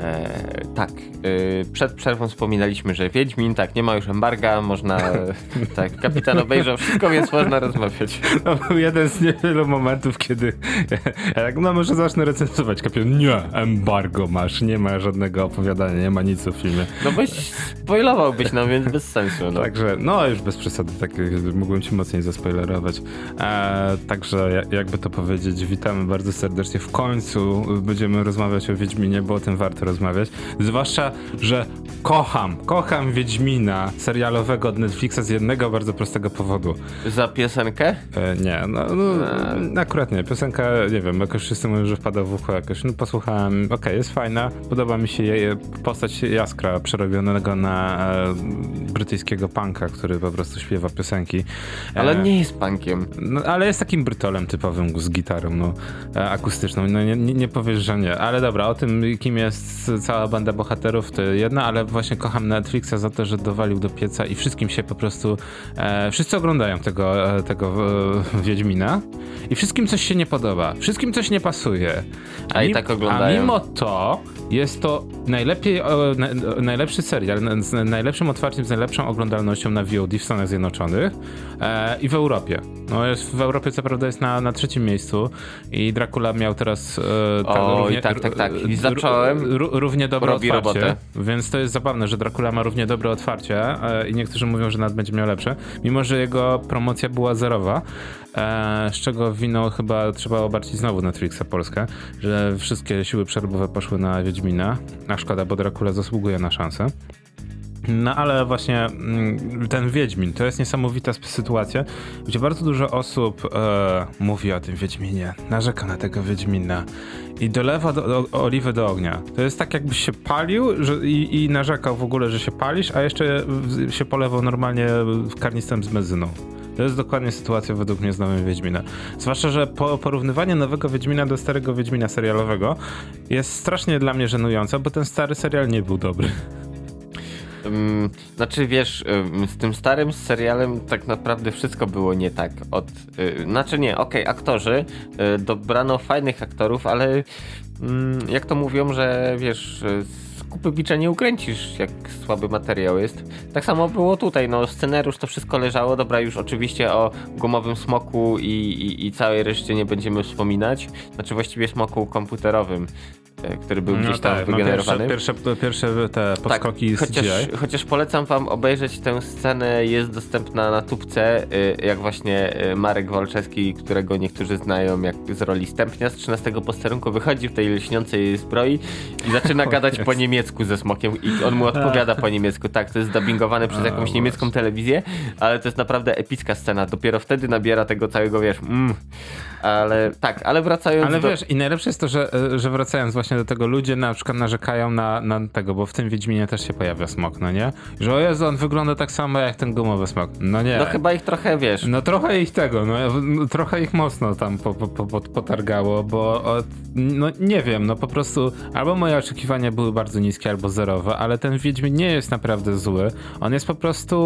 E, tak, e, przed przerwą wspominaliśmy, że Wiedźmin, tak, nie ma już embarga, można, <laughs> tak, kapitan obejrzał wszystko, więc można rozmawiać. <laughs> To był jeden z niewielu momentów, kiedy ja tak, no może zacznę recenzować. Kapitan, nie, embargo masz, nie ma żadnego opowiadania, nie ma nic o filmie. No byś spoilowałbyś nam, więc bez sensu. No. Także, no już bez przesady, tak mógłbym ci mocniej zaspoilerować. E, także ja- jakby to powiedzieć, witamy bardzo serdecznie. W końcu będziemy rozmawiać o Wiedźminie, bo o tym warto rozmawiać. Zwłaszcza, że kocham, kocham Wiedźmina serialowego od Netflixa z jednego bardzo prostego powodu. Za piosenkę? E, nie, no, no akurat nie. Piosenka, nie wiem, jakoś wszyscy mówią, że wpada w ucho jakoś. No posłuchałem, okej, jest fajna. Podoba mi się jej postać Jaskra przerobionego na e, brytyjskiego punka, który po prostu śpiewa piosenki. E, Ale nie jest punkiem. No, ale jest takim brytolem typowym z gitarą, no, e, akustyczną. No, nie, nie, nie powiesz, że nie. Ale dobra, o tym, kim jest cała banda bohaterów, to jedna, ale właśnie kocham Netflixa za to, że dowalił do pieca i wszystkim się po prostu. E, wszyscy oglądają tego, e, tego e, Wiedźmina i wszystkim coś się nie podoba. Wszystkim coś nie pasuje. A i mi- tak oglądają. A mimo to jest to najlepiej, o, na, najlepszy serial z najlepszym otwarciem, z najlepszą oglądalnością na VOD w Stanach Zjednoczonych e, i w Europie. No jest, w Europie co prawda jest na, na trzecim miejscu i Dracula miał teraz e, Oj, tak, tak, tak. I zacząłem. Ró- równie dobre Robi otwarcie, robotę. więc to jest zabawne, że Dracula ma równie dobre otwarcie e, i niektórzy mówią, że nawet będzie miał lepsze, mimo że jego promocja była zerowa, e, z czego winą chyba trzeba obarczyć znowu Netflixa Polskę, że wszystkie siły przerobowe poszły na Wiedźmina, a szkoda, bo Dracula zasługuje na szansę. No ale właśnie mm, ten Wiedźmin, to jest niesamowita sytuacja, gdzie bardzo dużo osób e, mówi o tym Wiedźminie, narzeka na tego Wiedźmina i dolewa do, do, do ognia. To jest tak jakbyś się palił że, i, i narzekał w ogóle, że się palisz, a jeszcze się polewał normalnie karnistem z benzyną. To jest dokładnie sytuacja według mnie z nowym Wiedźminem. Zwłaszcza, że po, porównywanie nowego Wiedźmina do starego Wiedźmina serialowego jest strasznie dla mnie żenujące, bo ten stary serial nie był dobry. Znaczy wiesz, z tym starym serialem tak naprawdę wszystko było nie tak. Od, y, znaczy nie, okej, aktorzy, y, dobrano fajnych aktorów, ale ym, jak to mówią, że wiesz, z kupy bicza nie ukręcisz, jak słaby materiał jest. Tak samo było tutaj, no scenariusz to wszystko leżało, dobra, już oczywiście o gumowym smoku i, i, i całej reszcie nie będziemy wspominać, znaczy właściwie smoku komputerowym, który był gdzieś tam wygenerowany. No pierwsze, pierwsze, pierwsze te podskoki Tak, z CGI. chociaż, chociaż polecam wam obejrzeć tę scenę, jest dostępna na tubce, y, jak właśnie y, Marek Walczewski, którego niektórzy znają jak z roli Stępnia z 13 posterunku, wychodzi w tej lśniącej zbroi i zaczyna <laughs> gadać po niemiecku ze smokiem i on mu <laughs> odpowiada po niemiecku. Tak, to jest dubbingowane przez jakąś niemiecką telewizję, ale to jest naprawdę epicka scena. Dopiero wtedy nabiera tego całego, wiesz, mm. Ale tak, ale wracając Ale do... wiesz, i najlepsze jest to, że, e, że wracając właśnie do tego, ludzie na przykład narzekają na, na tego, bo w tym Wiedźminie też się pojawia smok, no nie? Że o Jezu, on wygląda tak samo jak ten gumowy smok. No nie. No chyba ich trochę, wiesz, No trochę ich tego, no, no trochę ich mocno tam po, po, po, po- potargało, bo o, no nie wiem, no po prostu albo moje oczekiwania były bardzo niskie, albo zerowe, ale ten Wiedźmin nie jest naprawdę zły, on jest po prostu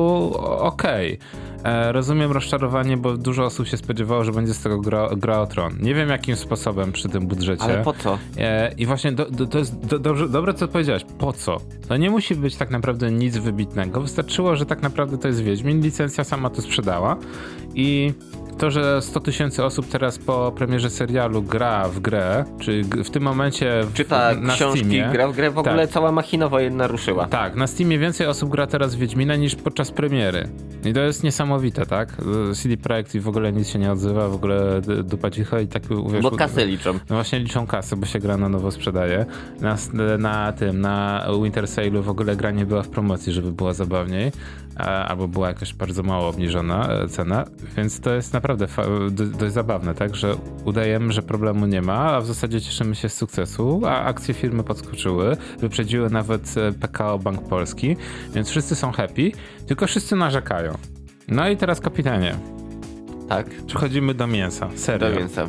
okej. E, Rozumiem rozczarowanie, bo dużo osób się spodziewało, że będzie z tego gra, gra o tron. Nie wiem jakim sposobem przy tym budżecie. ale po co? E, I właśnie do, do, to jest do, dobrze, dobre, co powiedziałeś. Po co? To nie musi być tak naprawdę nic wybitnego. Wystarczyło, że tak naprawdę to jest Wiedźmin. Licencja sama to sprzedała. I to, że 100 tysięcy osób teraz po premierze serialu gra w grę, czy w tym momencie w, Czyta na książki, Steamie, gra w grę, w ogóle Tak. cała machina wojenna ruszyła. tak, na Steamie więcej osób gra teraz w Wiedźmina niż podczas premiery. I to jest niesamowite, tak? CD Projekt i w ogóle nic się nie odzywa, w ogóle dupa cicho i tak wiesz, Bo kasę liczą. no właśnie liczą kasy, bo się gra na nowo sprzedaje. Na, na tym, na Winter Sale'u w ogóle gra nie była w promocji, żeby było zabawniej, albo była jakaś bardzo mało obniżona e, cena, więc to jest naprawdę dość zabawne, tak, że udajemy, że problemu nie ma, a w zasadzie cieszymy się z sukcesu, a akcje firmy podskoczyły, wyprzedziły nawet e, PKO Bank Polski, więc wszyscy są happy, tylko wszyscy narzekają. No i teraz kapitanie, Tak, przechodzimy do mięsa, serio. do mięsa.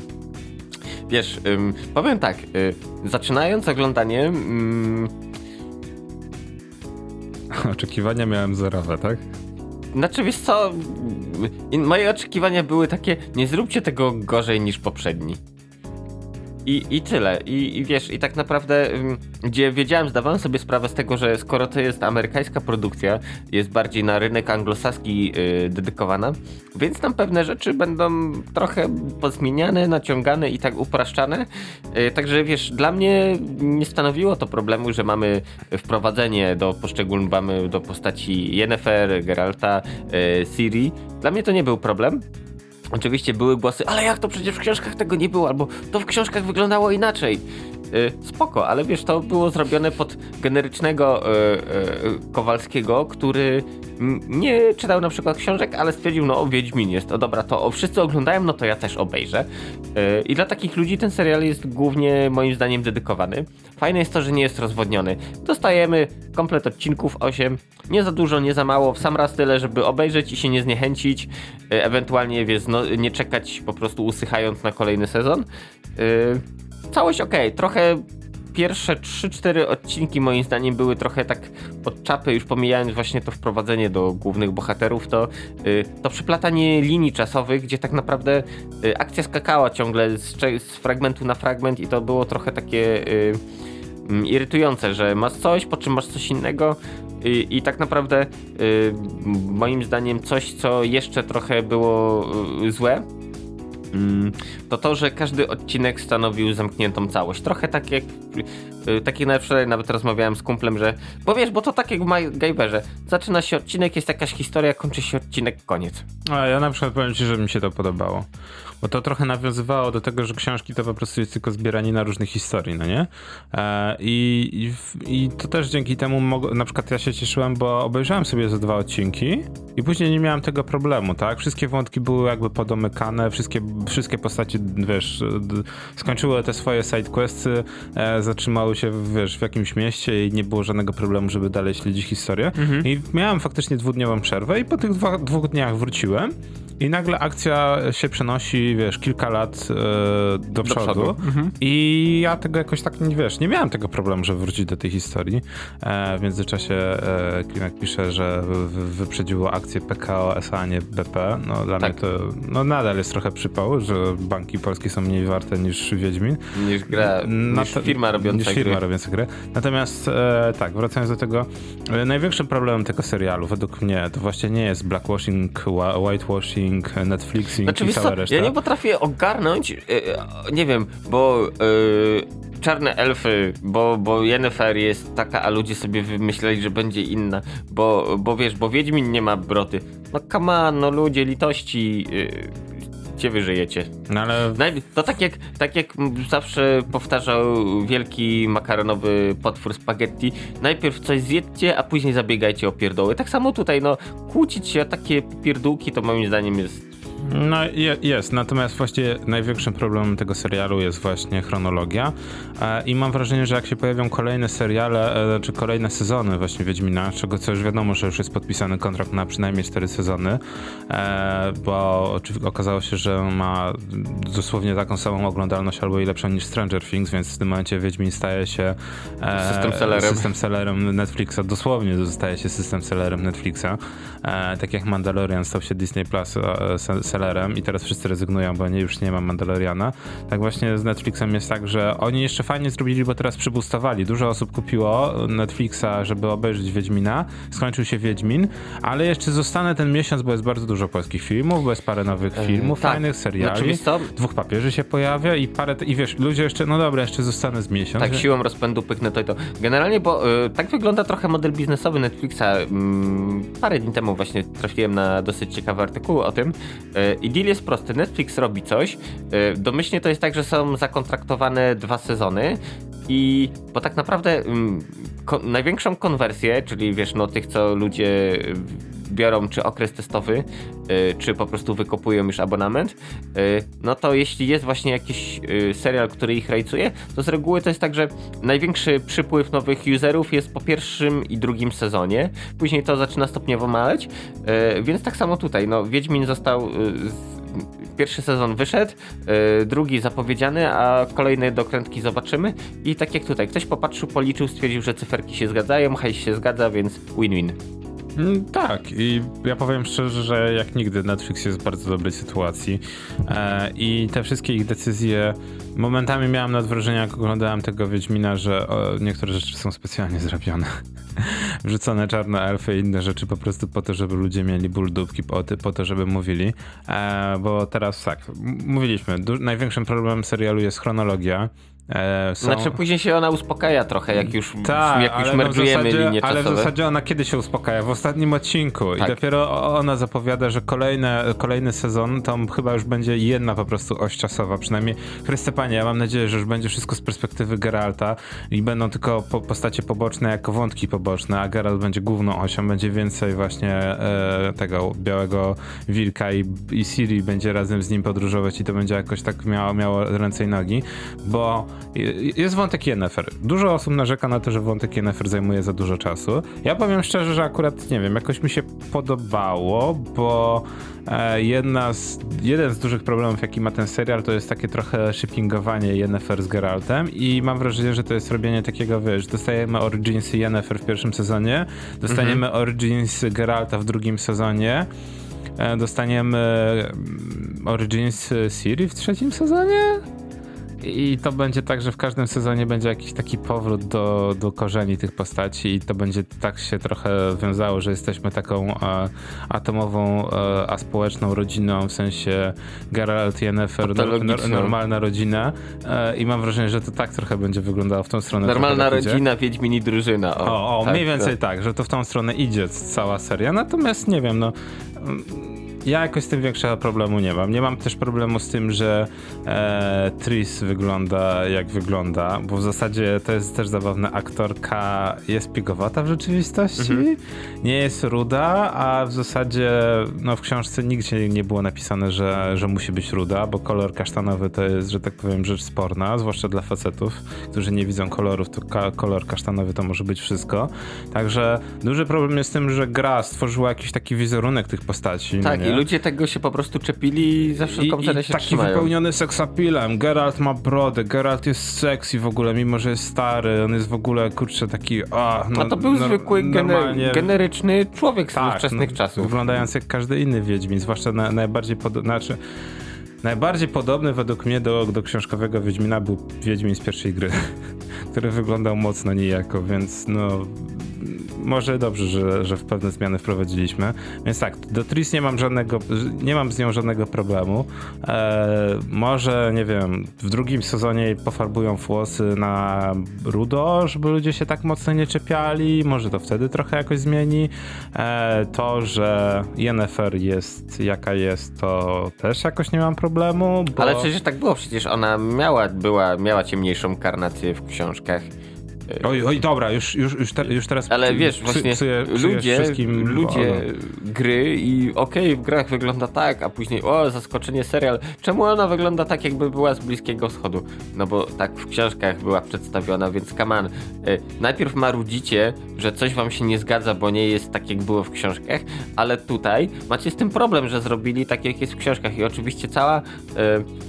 wiesz, ym, powiem tak, y, zaczynając oglądanie, ym, <laughs> Oczekiwania miałem zerowe, tak? znaczy wiesz co, moje oczekiwania były takie, nie zróbcie tego gorzej niż poprzedni. I, I tyle. I, I wiesz, i tak naprawdę, gdzie wiedziałem, zdawałem sobie sprawę z tego, że skoro to jest amerykańska produkcja, jest bardziej na rynek anglosaski yy, dedykowana, więc tam pewne rzeczy będą trochę pozmieniane, naciągane i tak upraszczane. Yy, także wiesz, dla mnie nie stanowiło to problemu, że mamy wprowadzenie do poszczególnych, mamy do postaci Yennefer, Geralta, yy. Dla mnie to nie był problem. Oczywiście były głosy, ale jak to przecież w książkach tego nie było, albo to w książkach wyglądało inaczej. Yy, spoko, ale wiesz, to było zrobione pod generycznego yy, yy, Kowalskiego, który nie czytał na przykład książek, ale stwierdził, no o Wiedźmin jest, o dobra, to o, wszyscy oglądają, no to ja też obejrzę. I dla takich ludzi ten serial jest głównie moim zdaniem dedykowany. Fajne jest to, że nie jest rozwodniony. Dostajemy komplet odcinków 8, nie za dużo, nie za mało, w sam raz tyle, żeby obejrzeć i się nie zniechęcić, ewentualnie wiesz, no, nie czekać po prostu usychając na kolejny sezon. Całość ok, trochę pierwsze 3-4 odcinki moim zdaniem były trochę tak pod czapy, już pomijając właśnie to wprowadzenie do głównych bohaterów, to, yy, to przeplatanie linii czasowych, gdzie tak naprawdę yy, akcja skakała ciągle z, z, fragmentu na fragment i to było trochę takie yy, mm, irytujące, że masz coś, po czym masz coś innego i, i tak naprawdę y, moim zdaniem coś, co jeszcze trochę było y, złe, to to, że każdy odcinek stanowił zamkniętą całość. Trochę tak jak, y, tak jak nawet wczoraj nawet rozmawiałem z kumplem, że bo wiesz, bo to tak jak w MacGyverze. Zaczyna się odcinek, jest jakaś historia, kończy się odcinek, koniec. A ja na przykład powiem ci, że mi się to podobało. Bo to trochę nawiązywało do tego, że książki to po prostu jest tylko zbieranina różnych historii, no nie? E, i, i, I to też dzięki temu, mog- na przykład ja się cieszyłem, bo obejrzałem sobie ze dwa odcinki i później nie miałem tego problemu, tak? Wszystkie wątki były jakby podomykane, wszystkie, wszystkie postacie, wiesz, skończyły te swoje sidequesty, e, zatrzymały się, wiesz, w jakimś mieście i nie było żadnego problemu, żeby dalej śledzić historię. I miałem faktycznie dwudniową przerwę i po tych dwa, dwóch dniach wróciłem i nagle akcja się przenosi, wiesz, kilka lat e, do, przodu. przodu. I ja tego jakoś tak, nie wiesz, nie miałem tego problemu, żeby wrócić do tej historii. E, w międzyczasie e, Klimek pisze, że wy- wy- wyprzedziło akcję PKO SA, a nie BP. No dla Tak. mnie to no, nadal jest trochę przypał, że banki polskie są mniej warte niż Wiedźmin. Niż gra, niż Nat- firma robiąca niż. Firma robiąca gry. Natomiast e, tak, wracając do tego, e, największym problemem tego serialu według mnie to właśnie nie jest blackwashing, wa- whitewashing, Netflixing Znaczy, i cała co, reszta. ja nie potrafię ogarnąć, yy, nie wiem, bo yy, czarne elfy, bo, bo Yennefer jest taka, a ludzie sobie wymyśleli, że będzie inna, bo, bo wiesz, bo Wiedźmin nie ma broty. No come on, no ludzie, litości, yy, gdzie wy żyjecie? No ale To tak jak, tak jak zawsze powtarzał wielki makaronowy potwór spaghetti, najpierw coś zjedzcie, a później zabiegajcie o pierdoły. Tak samo tutaj, no, kłócić się o takie pierdółki to moim zdaniem jest No je, jest, natomiast właściwie największym problemem tego serialu jest właśnie chronologia. E, i mam wrażenie, że jak się pojawią kolejne seriale, e, czy kolejne sezony właśnie Wiedźmina, czego co już wiadomo, że już jest podpisany kontrakt na przynajmniej cztery sezony, e, bo okazało się, że ma dosłownie taką samą oglądalność albo i lepszą niż Stranger Things, więc w tym momencie Wiedźmin staje się e, System sellerem. system sellerem Netflixa, dosłownie staje się system sellerem Netflixa, e, tak jak Mandalorian stał się Disney Plus e, se- sellerem i teraz wszyscy rezygnują, bo nie, już nie ma Mandaloriana. Tak właśnie z Netflixem jest tak, że oni jeszcze fajnie zrobili, bo teraz przybustowali. Dużo osób kupiło Netflixa, żeby obejrzeć Wiedźmina. Skończył się Wiedźmin, ale jeszcze zostanę ten miesiąc, bo jest bardzo dużo polskich filmów, bo jest parę nowych filmów, tak. fajnych seriali. Co? Dwóch papieży się pojawia i parę, i wiesz, ludzie jeszcze, no dobra, jeszcze zostanę z miesiąc. Tak, siłą rozpędu pyknę to i to. Generalnie, bo y, tak wygląda trochę model biznesowy Netflixa. Mm, parę dni temu właśnie trafiłem na dosyć ciekawy artykuł o tym. I deal jest prosty. Netflix robi coś. Y, domyślnie to jest tak, że są zakontraktowane dwa sezony. I bo tak naprawdę mm, ko- największą konwersję, czyli wiesz, no tych, co ludzie biorą, czy okres testowy, y, czy po prostu wykopują już abonament, y, no to jeśli jest właśnie jakiś y, serial, który ich rajcuje, to z reguły to jest tak, że największy przypływ nowych userów jest po pierwszym i drugim sezonie, później to zaczyna stopniowo maleć, więc tak samo tutaj, no Wiedźmin został pierwszy sezon wyszedł, y, drugi zapowiedziany, a kolejne dokrętki zobaczymy. I tak jak tutaj, ktoś popatrzył, policzył, stwierdził, że cyferki się zgadzają, hajs się zgadza, więc win-win. Mm, Tak, i ja powiem szczerze, że jak nigdy Netflix jest w bardzo dobrej sytuacji e, i te wszystkie ich decyzje, momentami miałem nad wrażeniem, jak oglądałem tego Wiedźmina, że niektóre rzeczy są specjalnie zrobione. <laughs> Wrzucone czarne elfy i inne rzeczy po prostu po to, żeby ludzie mieli ból dupki, po, po to, żeby mówili, e, bo teraz tak, mówiliśmy, największym problemem serialu jest chronologia. E, są... Znaczy później się ona uspokaja trochę, jak już, Tak, jak już ale, no w mergujemy zasadzie, linie ale w czasowe. zasadzie ona kiedy się uspokaja? W ostatnim odcinku. I Tak. dopiero ona zapowiada, że kolejne, kolejny sezon to chyba już będzie jedna po prostu oś czasowa. Przynajmniej, Chryste Panie, ja mam nadzieję, że już będzie wszystko z perspektywy Geralta i będą tylko po, postacie poboczne jako wątki poboczne, a Geralt będzie główną osią, będzie więcej właśnie e, tego białego wilka i, i Ciri będzie razem z nim podróżować i to będzie jakoś tak miało, miało ręce i nogi, bo i- jest wątek Yennefer. Dużo osób narzeka na to, że wątek Yennefer zajmuje za dużo czasu. Ja powiem szczerze, że akurat, nie wiem, jakoś mi się podobało, bo e, jedna z, jeden z dużych problemów, jaki ma ten serial, to jest takie trochę shippingowanie Yennefer z Geraltem i mam wrażenie, że to jest robienie takiego, wiesz, dostajemy Originsy Yennefer w pierwszym sezonie, dostaniemy Origins Geralta w drugim sezonie, e, dostaniemy mm, Origins Ciri w trzecim sezonie? I to będzie tak, że w każdym sezonie będzie jakiś taki powrót do, do korzeni tych postaci i to będzie tak się trochę wiązało, że jesteśmy taką e, atomową, e, a społeczną rodziną, w sensie Geralt, Yennefer, nor, nor, Patologiczną. normalna rodzina e, i mam wrażenie, że to tak trochę będzie wyglądało w tą stronę. Normalna rodzina, Wiedźmin i drużyna. O, O, o tak, mniej więcej tak. tak. że to w tą stronę idzie cała seria. Natomiast nie wiem, no. mm, Ja jakoś z tym większego problemu nie mam. Nie mam też problemu z tym, że e, Tris wygląda jak wygląda, bo w zasadzie to jest też zabawne. Aktorka jest pigowata w rzeczywistości, Mhm. nie jest ruda, a w zasadzie no, w książce nigdzie nie było napisane, że, że musi być ruda, bo kolor kasztanowy to jest, że tak powiem, rzecz sporna, zwłaszcza dla facetów, którzy nie widzą kolorów, to ka kolor kasztanowy to może być wszystko. Także duży problem jest z tym, że gra stworzyła jakiś taki wizerunek tych postaci. no Tak, nie? Ludzie tego się po prostu czepili i za I, wszelką i cenę się taki trzymają. wypełniony seksapilem. Geralt ma brodę, Geralt jest sexy w ogóle, mimo że jest stary. On jest w ogóle, kurczę, taki... A, no, A to był nor- zwykły, normalnie- generyczny człowiek z tak, ówczesnych no, czasów. Wyglądając jak każdy inny Wiedźmin, zwłaszcza na, najbardziej podobny, znaczy, najbardziej podobny według mnie do, do książkowego Wiedźmina był Wiedźmin z pierwszej gry, <laughs> który wyglądał mocno niejako, więc no może dobrze, że, że w pewne zmiany wprowadziliśmy. Więc tak, do Tris nie mam żadnego, nie mam z nią żadnego problemu. E, może, nie wiem, w drugim sezonie pofarbują włosy na rudo, żeby ludzie się tak mocno nie czepiali. Może to wtedy trochę jakoś zmieni. E, to, że Yennefer jest jaka jest, to też jakoś nie mam problemu. Bo... Ale przecież tak było, przecież ona miała, była, miała ciemniejszą karnację w książkach. Oj, oj, dobra, już, już, już, te, już teraz Ale wiesz, psy- właśnie psuję- ludzie, wszystkim ludzie ogon. gry i okej, w grach wygląda tak, a później o, zaskoczenie serial. Czemu ona wygląda tak, jakby była z Bliskiego Wschodu? No bo tak w książkach była przedstawiona, więc on. Y, najpierw marudzicie, że coś wam się nie zgadza, bo nie jest tak, jak było w książkach, ale tutaj macie z tym problem, że zrobili tak, jak jest w książkach i oczywiście cała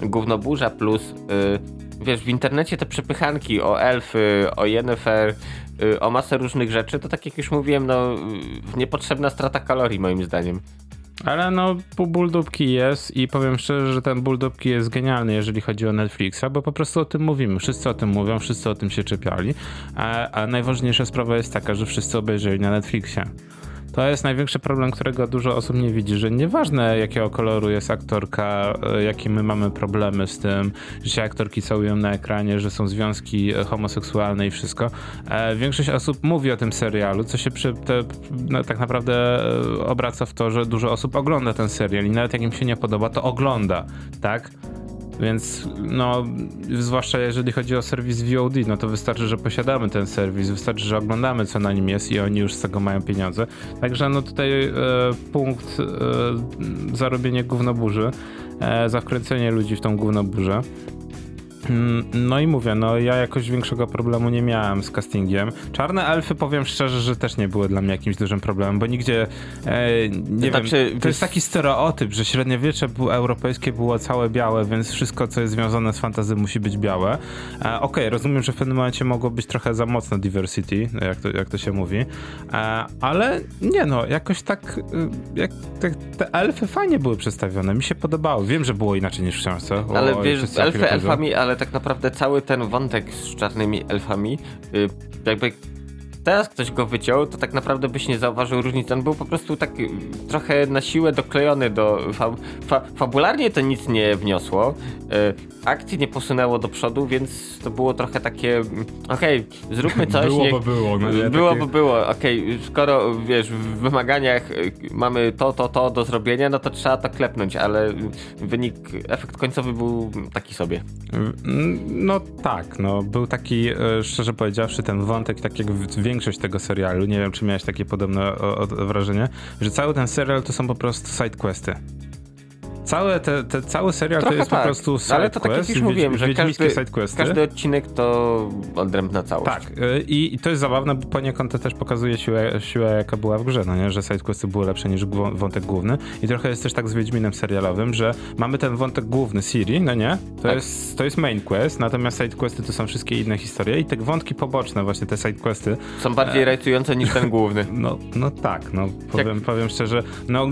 y, gównoburza plus y, wiesz, w internecie te przepychanki o elfy, o Yennefer, y, o masę różnych rzeczy, to tak jak już mówiłem, no y, niepotrzebna strata kalorii moim zdaniem. Ale no, ból dupki jest i powiem szczerze, że ten ból dupki jest genialny, jeżeli chodzi o Netflixa, bo po prostu o tym mówimy. Wszyscy o tym mówią, wszyscy o tym się czepiali, a, a najważniejsza sprawa jest taka, że wszyscy obejrzeli na Netflixie. To jest największy problem, którego dużo osób nie widzi, że nieważne jakiego koloru jest aktorka, e, jakie my mamy problemy z tym, że się aktorki całują na ekranie, że są związki e, homoseksualne i wszystko. E, Większość osób mówi o tym serialu, co się przy, te, no, tak naprawdę obraca w to, że dużo osób ogląda ten serial i nawet jak im się nie podoba, to ogląda, tak? Więc no, zwłaszcza jeżeli chodzi o serwis VOD, no to wystarczy, że posiadamy ten serwis, wystarczy, że oglądamy, co na nim jest i oni już z tego mają pieniądze. Także no tutaj e, punkt e, zarobienie gównoburzy, e, za wkręcenie ludzi w tą gównoburzę. Mm, No i mówię, no ja jakoś większego problemu nie miałem z castingiem. Czarne elfy, powiem szczerze, że też nie były dla mnie jakimś dużym problemem, bo nigdzie, e, nie znaczy, wiem, to jest taki stereotyp, że średniowiecze było, europejskie było całe białe, więc wszystko, co jest związane z fantazy musi być białe. E, Okej, rozumiem, że w pewnym momencie mogło być trochę za mocno diversity, jak to, jak to się mówi, e, ale nie no, jakoś tak, y, jak, te, te elfy fajnie były przedstawione, mi się podobało. Wiem, że było inaczej niż w książce. Ale o wiesz, elfy elfami, ale tak naprawdę cały ten wątek z czarnymi elfami, y, jakby teraz ktoś go wyciął, to tak naprawdę byś nie zauważył różnicy. On był po prostu tak y, trochę na siłę doklejony do... Fa, fa, fabularnie to nic nie wniosło, y, akcji nie posunęło do przodu, więc to było trochę takie, mm, okej, zróbmy coś. Było, niech- bo było, no nie? było, Takie- było. Okej, skoro wiesz, w wymaganiach y, mamy to, to, to do zrobienia, no to trzeba to klepnąć, ale wynik, efekt końcowy był taki sobie. Mm, No tak, no był taki, szczerze powiedziawszy, ten wątek, tak jak w- większość tego serialu, nie wiem czy miałeś takie podobne o, o, wrażenie, że cały ten serial to są po prostu sidequesty. Całe te, te, cały serial Trochę to jest tak, po prostu ale to tak jak sidequest, już mówiłem, że każdy, każdy odcinek to odrębna całość. Tak, y, i, i to jest zabawne, bo poniekąd to też pokazuje siłę, siłę jaka była w grze, no nie? że sidequesty były lepsze niż wątek główny. I trochę jest też tak z Wiedźminem serialowym, że mamy ten wątek główny Siri, no nie? To, Tak. jest, to jest main quest, natomiast sidequesty to są wszystkie inne historie i te wątki poboczne, właśnie te sidequesty, Są bardziej rajcujące niż ten główny. <laughs> no, no tak, no powiem, powiem szczerze, no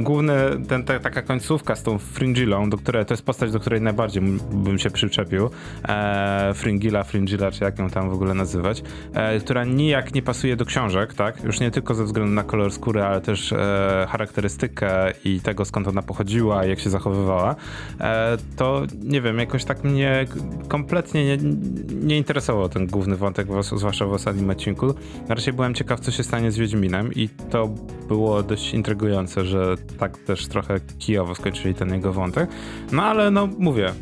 główny, ten, ta, taka końcówka z tą Fringillą, do której, to jest postać, do której najbardziej bym się przyczepił, e, Fringilla, Fringilla, czy jak ją tam w ogóle nazywać, e, która nijak nie pasuje do książek, tak, już nie tylko ze względu na kolor skóry, ale też e, charakterystykę i tego, skąd ona pochodziła, jak się zachowywała, e, to nie wiem, jakoś tak mnie kompletnie nie, nie interesował ten główny wątek, zwłaszcza w ostatnim odcinku. Raczej byłem ciekaw, co się stanie z Wiedźminem i to było dość intrygujące, że tak też trochę kijowo skończyli ten jego wątek. No ale no mówię,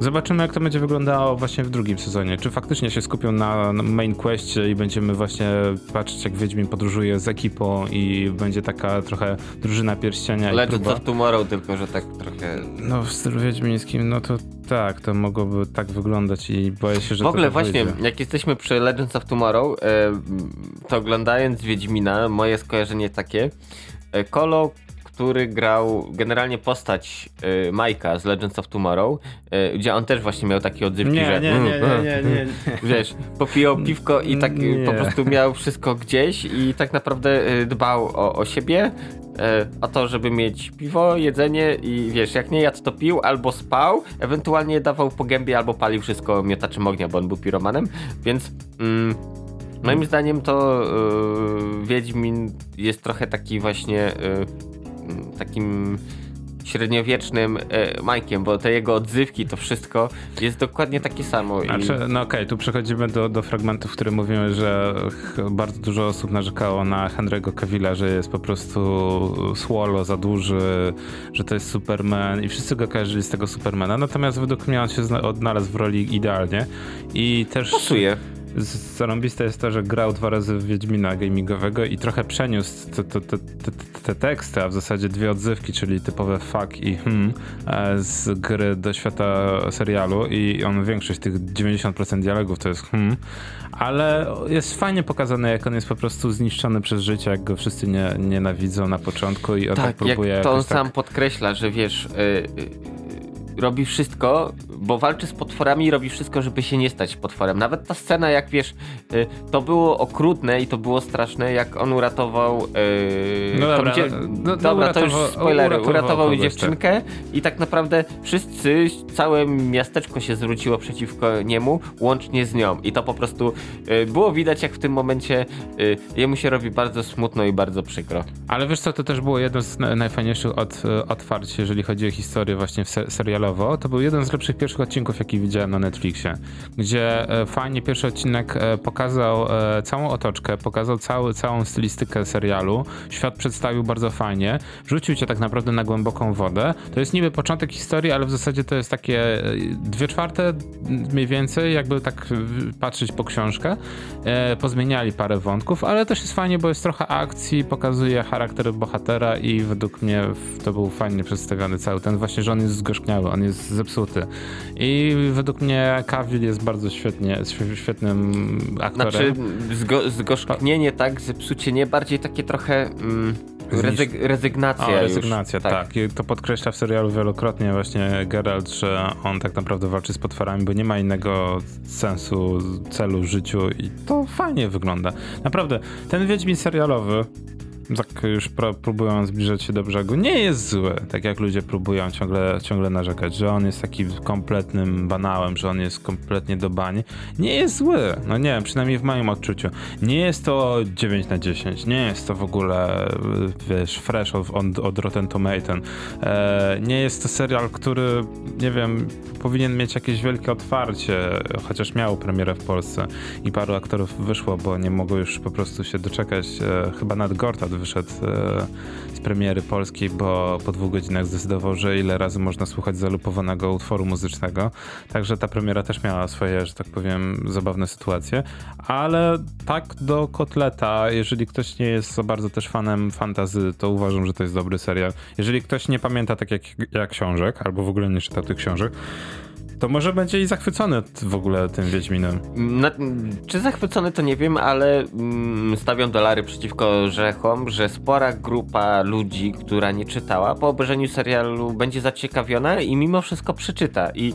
Zobaczymy, jak to będzie wyglądało właśnie w drugim sezonie. Czy faktycznie się skupią na main questie i będziemy właśnie patrzeć, jak Wiedźmin podróżuje z ekipą i będzie taka trochę drużyna pierścienia i Legends próba. of Tomorrow, tylko że tak trochę... No w stylu wiedźmińskim, no to tak, to mogłoby tak wyglądać i boję się, że W ogóle tak właśnie, wyjdzie. jak jesteśmy przy Legends of Tomorrow, e, to oglądając Wiedźmina, moje skojarzenie takie, e, Kolo, który grał generalnie postać e, Majka z Legends of Tomorrow, e, gdzie on też właśnie miał takie odzywki, Nie, że... nie, nie, nie, nie, nie, nie. <laughs> Wiesz, popijał piwko i tak e, Nie. po prostu miał wszystko gdzieś i tak naprawdę e, dbał o, o siebie, e, o to, żeby mieć piwo, jedzenie i wiesz, jak nie jadł, to pił albo spał, ewentualnie dawał po gębie albo palił wszystko miotaczem ognia, bo on był piromanem, więc mm, moim zdaniem to e, Wiedźmin jest trochę taki właśnie mm, takim średniowiecznym e, Majkiem, bo te jego odzywki, to wszystko jest dokładnie takie samo. I... Znaczy, no okej, tu przechodzimy do, do fragmentów, w których mówimy, że bardzo dużo osób narzekało na Henry'ego Cavilla, że jest po prostu słolo, za duży, że to jest Superman i wszyscy go kojarzyli z tego Supermana, natomiast według mnie on się odnalazł w roli idealnie i też... Pasuje. Zarąbiste jest to, że grał dwa razy w Wiedźmina gamingowego i trochę przeniósł te, te, te, te, te teksty, a w zasadzie dwie odzywki, czyli typowe fuck i hmm, e, z gry do świata serialu i on większość tych 90% dialogów to jest hmm, ale jest fajnie pokazane, jak on jest po prostu zniszczony przez życie, jak go wszyscy nie, nienawidzą na początku i on tak, Tak, próbuje jak to on tak... sam podkreśla, że wiesz, y, y, robi wszystko, bo walczy z potworami i robi wszystko, żeby się nie stać potworem. Nawet ta scena, jak wiesz, y, to było okrutne i to było straszne, jak on uratował. y, No dobra, dzie- no- no dobra, to już spoilery. uratował Uratował, dziewczynkę i tak naprawdę wszyscy, całe miasteczko się zwróciło przeciwko niemu, łącznie z nią. I to po prostu y, było widać, jak w tym momencie jemu się robi bardzo smutno i bardzo przykro. Ale wiesz co, to też było jedno z na- najfajniejszych od, otwarć, jeżeli chodzi o historię właśnie se serialowo. To był jeden z lepszych pierwszych odcinków, jaki widziałem na Netflixie, gdzie e, fajnie pierwszy odcinek e, pokazał e, całą otoczkę, pokazał cały, całą stylistykę serialu, świat przedstawił bardzo fajnie, wrzucił cię tak naprawdę na głęboką wodę. To jest niby początek historii, ale w zasadzie to jest takie dwie czwarte mniej więcej, jakby tak patrzeć po książkę. Pozmieniali parę wątków, ale też jest fajnie, bo jest trochę akcji, pokazuje charakter bohatera i według mnie to był fajnie przedstawiony cały ten właśnie, że on jest zgorzkniały, on jest zepsuty. I według mnie Cavill jest bardzo świetnie, świe- świetnym aktorem. Znaczy, zgo, zgorzknienie, tak, zepsucie nie, bardziej takie trochę mm, rezyg, rezygnacja O, już. rezygnacja, tak. I to podkreśla w serialu wielokrotnie właśnie Geralt, że on tak naprawdę walczy z potworami, bo nie ma innego sensu, celu w życiu i to fajnie wygląda. Naprawdę, ten Wiedźmin serialowy, tak już pro, próbują zbliżać się do brzegu, nie jest zły, tak jak ludzie próbują ciągle, ciągle narzekać, że on jest takim kompletnym banałem, że on jest kompletnie do bani. Nie jest zły, no nie wiem, przynajmniej w moim odczuciu. Nie jest to 9 na 10, nie jest to w ogóle, wiesz, fresh od, od, Rotten Tomato. E, nie jest to serial, który, nie wiem, powinien mieć jakieś wielkie otwarcie, chociaż miał premierę w Polsce i paru aktorów wyszło, bo nie mogło już po prostu się doczekać. E, chyba nad Gortat wyszedł e, z premiery polskiej, bo po dwóch godzinach zdecydował, że ile razy można słuchać zalupowanego utworu muzycznego. Także ta premiera też miała swoje, że tak powiem, zabawne sytuacje. Ale tak do kotleta, jeżeli ktoś nie jest za bardzo też fanem fantazy, to uważam, że to jest dobry serial. Jeżeli ktoś nie pamięta tak jak, jak książek, albo w ogóle nie czyta tych książek, to może będzie i zachwycony w ogóle tym Wiedźminem. Czy zachwycony to nie wiem, ale mm, stawiam dolary przeciwko orzechom, że spora grupa ludzi, która nie czytała, po obejrzeniu serialu będzie zaciekawiona i mimo wszystko przeczyta. I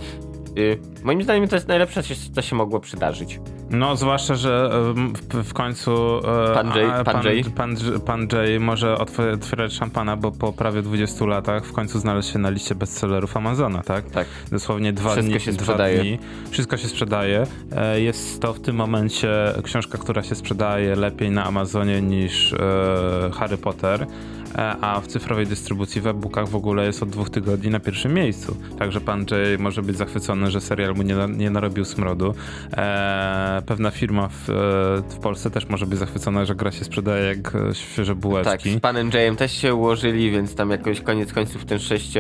moim zdaniem to jest najlepsze, co się mogło przydarzyć. No, zwłaszcza, że em, w, końcu e, Pan Jay- a- pan Jay. pan, pan Jay może otw- otwierać szampana, bo po prawie 20 latach w końcu znalazł się na liście bestsellerów Amazona, tak? Tak. Dosłownie dwa Wszystko dni. się dwa sprzedaje. Dni. Wszystko się sprzedaje. E, Jest to w tym momencie książka, która się sprzedaje lepiej na Amazonie niż e, Harry Potter. E, A w cyfrowej dystrybucji w e-bookach w ogóle jest od dwóch tygodni na pierwszym miejscu. Także pan Jay może być zachwycony, że serial mu nie, nie narobił smrodu. E, pewna firma w, e, w Polsce też może być zachwycona, że gra się sprzedaje jak e, świeże Tak, bułeczki. z panem Jayem też się ułożyli, więc tam jakoś koniec końców ten 6,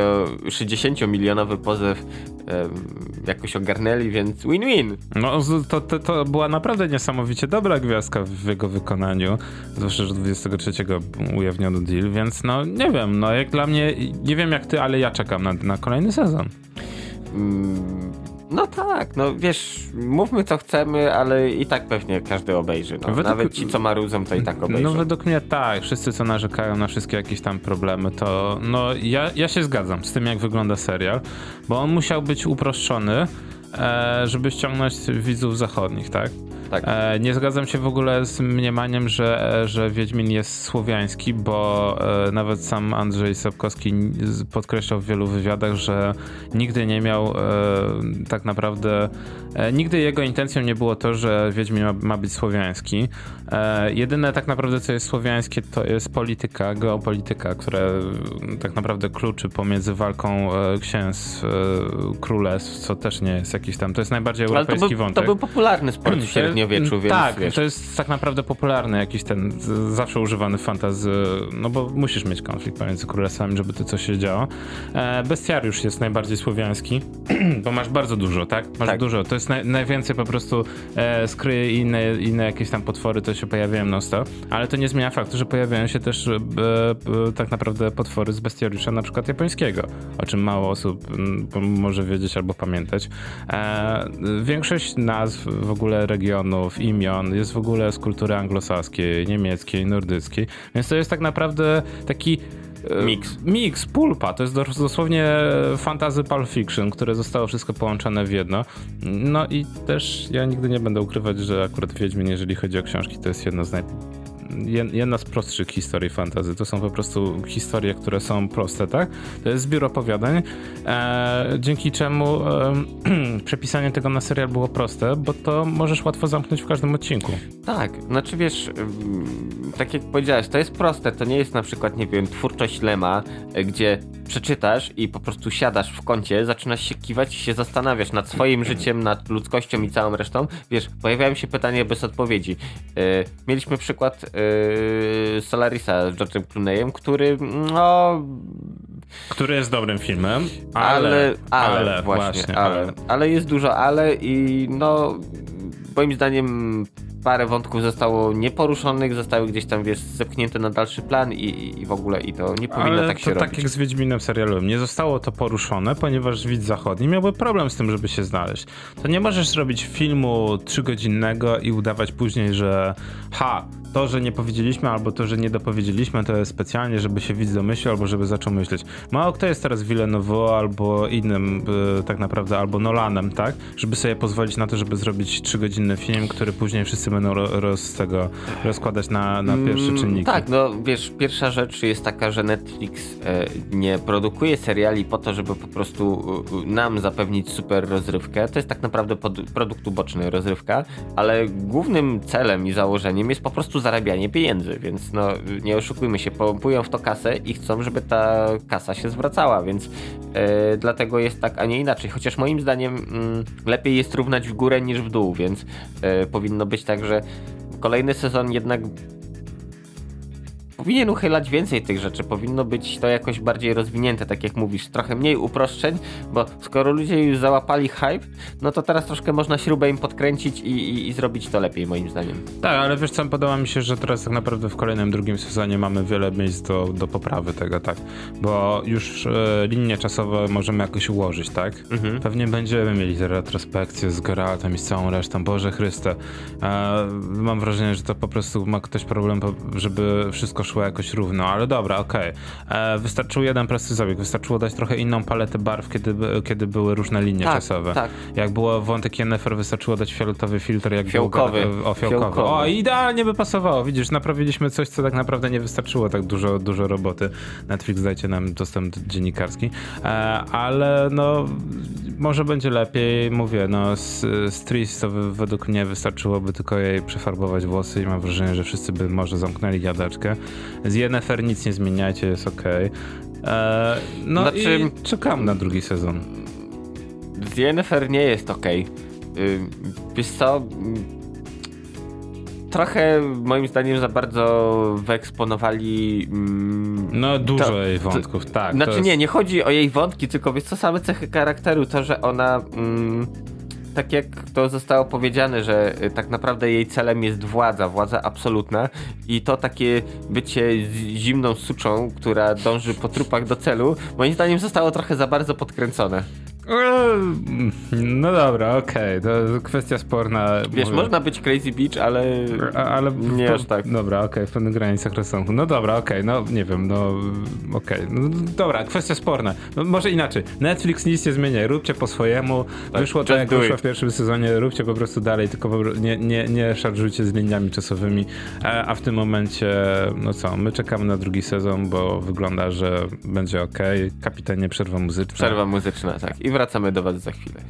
60-milionowy pozew em, jakoś ogarnęli, więc win-win. No, to, to, to była naprawdę niesamowicie dobra gwiazdka w jego wykonaniu. Zwłaszcza, że 23 ujawniono deal, więc no nie wiem, no jak dla mnie, nie wiem jak ty, ale ja czekam na, na kolejny sezon. Mm, No tak, no wiesz, mówmy co chcemy, ale i tak pewnie każdy obejrzy. No. Według- Nawet ci, co marudzą, to i tak obejrzą. No według mnie tak, wszyscy co narzekają na wszystkie jakieś tam problemy, to no ja, ja się zgadzam z tym jak wygląda serial, bo on musiał być uproszczony, żeby ściągnąć widzów zachodnich, tak? Tak. E, nie zgadzam się w ogóle z mniemaniem, że, że Wiedźmin jest słowiański, bo e, nawet sam Andrzej Sapkowski podkreślał w wielu wywiadach, że nigdy nie miał e, tak naprawdę, e, nigdy jego intencją nie było to, że Wiedźmin ma, ma być słowiański. E, jedyne tak naprawdę co jest słowiańskie to jest polityka, geopolityka, które mm, tak naprawdę kluczy pomiędzy walką e, księstw, e, królestw, co też nie jest jakiś tam, to jest najbardziej Ale to europejski był, wątek. to był popularny sport w To- <clears throat> średniowieczu, więc Tak, wiesz, to jest tak naprawdę popularny jakiś ten, zawsze używany w fantazy, no bo musisz mieć konflikt pomiędzy królestwami, żeby to coś się działo. E, bestiariusz jest najbardziej słowiański, <clears throat> bo masz bardzo dużo, tak? Masz Tak. dużo, to jest naj, najwięcej po prostu e, skryje i inne, inne jakieś tam potwory, to się pojawiają non stop, ale to nie zmienia faktu, że pojawiają się też e, e, tak naprawdę potwory z bestiariusza na przykład japońskiego, o czym mało osób po- może wiedzieć albo pamiętać. Większość nazw w ogóle regionów, imion jest w ogóle z kultury anglosaskiej, niemieckiej, nordyckiej, więc to jest tak naprawdę taki e, Mix. Mix, pulpa. To jest dos- dosłownie fantazy Pulp Fiction, które zostało wszystko połączone w jedno. No i też ja nigdy nie będę ukrywać, że akurat Wiedźmin, jeżeli chodzi o książki, to jest jedna z naj... jed- Jedna z prostszych historii fantazy. To są po prostu historie, które są proste, tak? To jest zbiór opowiadań, e, dzięki czemu e, <clears throat> przepisanie tego na serial było proste, bo to możesz łatwo zamknąć w każdym odcinku. Tak, znaczy wiesz, tak jak powiedziałeś, to jest proste, to nie jest na przykład, nie wiem, twórczość Lema, y, gdzie przeczytasz i po prostu siadasz w kącie, zaczynasz się kiwać i się zastanawiasz nad swoim życiem, nad ludzkością i całą resztą. Wiesz, pojawiają się pytania bez odpowiedzi. Y, mieliśmy przykład y, Solarisa z George'em Clooneyem, który, no, Który jest dobrym filmem, ale, ale, ale, właśnie, właśnie, ale, ale jest dużo ale i no, moim zdaniem parę wątków zostało nieporuszonych, zostały gdzieś tam, wiesz, zepchnięte na dalszy plan i, i w ogóle i to nie powinno Ale tak się to robić. tak jak z Wiedźminem serialowym. Nie zostało to poruszone, ponieważ widz zachodni miałby problem z tym, żeby się znaleźć. To nie możesz zrobić filmu trzygodzinnego i udawać później, że ha, to, że nie powiedzieliśmy, albo to, że nie dopowiedzieliśmy, to jest specjalnie, żeby się widz domyślił, albo żeby zaczął myśleć. Mało kto jest teraz Villeneuve albo innym y, tak naprawdę, albo Nolanem, tak? Żeby sobie pozwolić na to, żeby zrobić trzygodzinny film, który później wszyscy będą ro, tego rozkładać na, na pierwsze Mm, czynniki. Tak, no wiesz, pierwsza rzecz jest taka, że Netflix e, nie produkuje seriali po to, żeby po prostu e, nam zapewnić super rozrywkę. To jest tak naprawdę pod, produkt uboczny, rozrywka, ale głównym celem i założeniem jest po prostu zarabianie pieniędzy, więc no nie oszukujmy się, pompują w to kasę i chcą, żeby ta kasa się zwracała, więc e, dlatego jest tak, a nie inaczej. Chociaż moim zdaniem mm, lepiej jest równać w górę niż w dół, więc e, powinno być tak, że kolejny sezon jednak powinien uchylać więcej tych rzeczy, powinno być to jakoś bardziej rozwinięte, tak jak mówisz, trochę mniej uproszczeń, bo skoro ludzie już załapali hype, no to teraz troszkę można śrubę im podkręcić i, i, i zrobić to lepiej, moim zdaniem. Tak, ale wiesz co, podoba mi się, że teraz tak naprawdę w kolejnym, drugim sezonie mamy wiele miejsc do, do poprawy tego, tak? Bo już e, linie czasowe możemy jakoś ułożyć, tak? Mhm. Pewnie będziemy mieli te retrospekcje z Geraltem i z całą resztą, Boże Chryste. E, mam wrażenie, że to po prostu ma ktoś problem, żeby wszystko szło jakoś równo, ale dobra, okej. E, Wystarczył jeden prosty zabieg, wystarczyło dać trochę inną paletę barw, kiedy, kiedy były różne linie Tak, czasowe. tak. Jak było wątek Yennefer, wystarczyło dać fioletowy filtr, jak Fiołkowy. Był, o, fiołkowy. Fiołkowy. O, idealnie by pasowało. Widzisz, naprawiliśmy coś, co tak naprawdę nie wystarczyło tak dużo, dużo roboty. Netflix dajcie nam dostęp dziennikarski. E, ale no, może będzie lepiej. Mówię, no, z, z Tris to według mnie wystarczyłoby tylko jej przefarbować włosy i mam wrażenie, że wszyscy by może zamknęli jadaczkę. Z Yennefer nic nie zmieniajcie, jest okej. E, No Znaczy- i czekam na drugi sezon. Z Yennefer nie jest. Yy, Wiesz co? Trochę moim zdaniem za bardzo wyeksponowali. mm, No dużo To- jej wątków, tak. to Znaczy jest- nie, nie chodzi o jej wątki, tylko wiesz co, same cechy charakteru, to, że ona... Mm, tak jak to zostało powiedziane, że y, tak naprawdę jej celem jest władza, władza absolutna i to takie bycie zimną suczą, która dąży po trupach do celu, moim zdaniem zostało trochę za bardzo podkręcone. Eee, No dobra, okej, to kwestia sporna. Wiesz, Mówię. można być crazy bitch, ale... A, ale Nie aż tak. Dobra, okej, w pewnych granicach rozsądku. No dobra, okej, no nie wiem, no okej. No, dobra, kwestia sporna. No, może inaczej. Netflix nic nie zmienia, róbcie po swojemu. Tak, Wyszło just jak wyszło w pierwszym sezonie, róbcie po prostu dalej, tylko nie, nie, nie szarżujcie z liniami czasowymi. A, a w tym momencie, no co, my czekamy na drugi sezon, bo wygląda, że będzie okej. Kapitanie przerwa muzyczna. Przerwa muzyczna, tak. I wracamy do was za chwilę.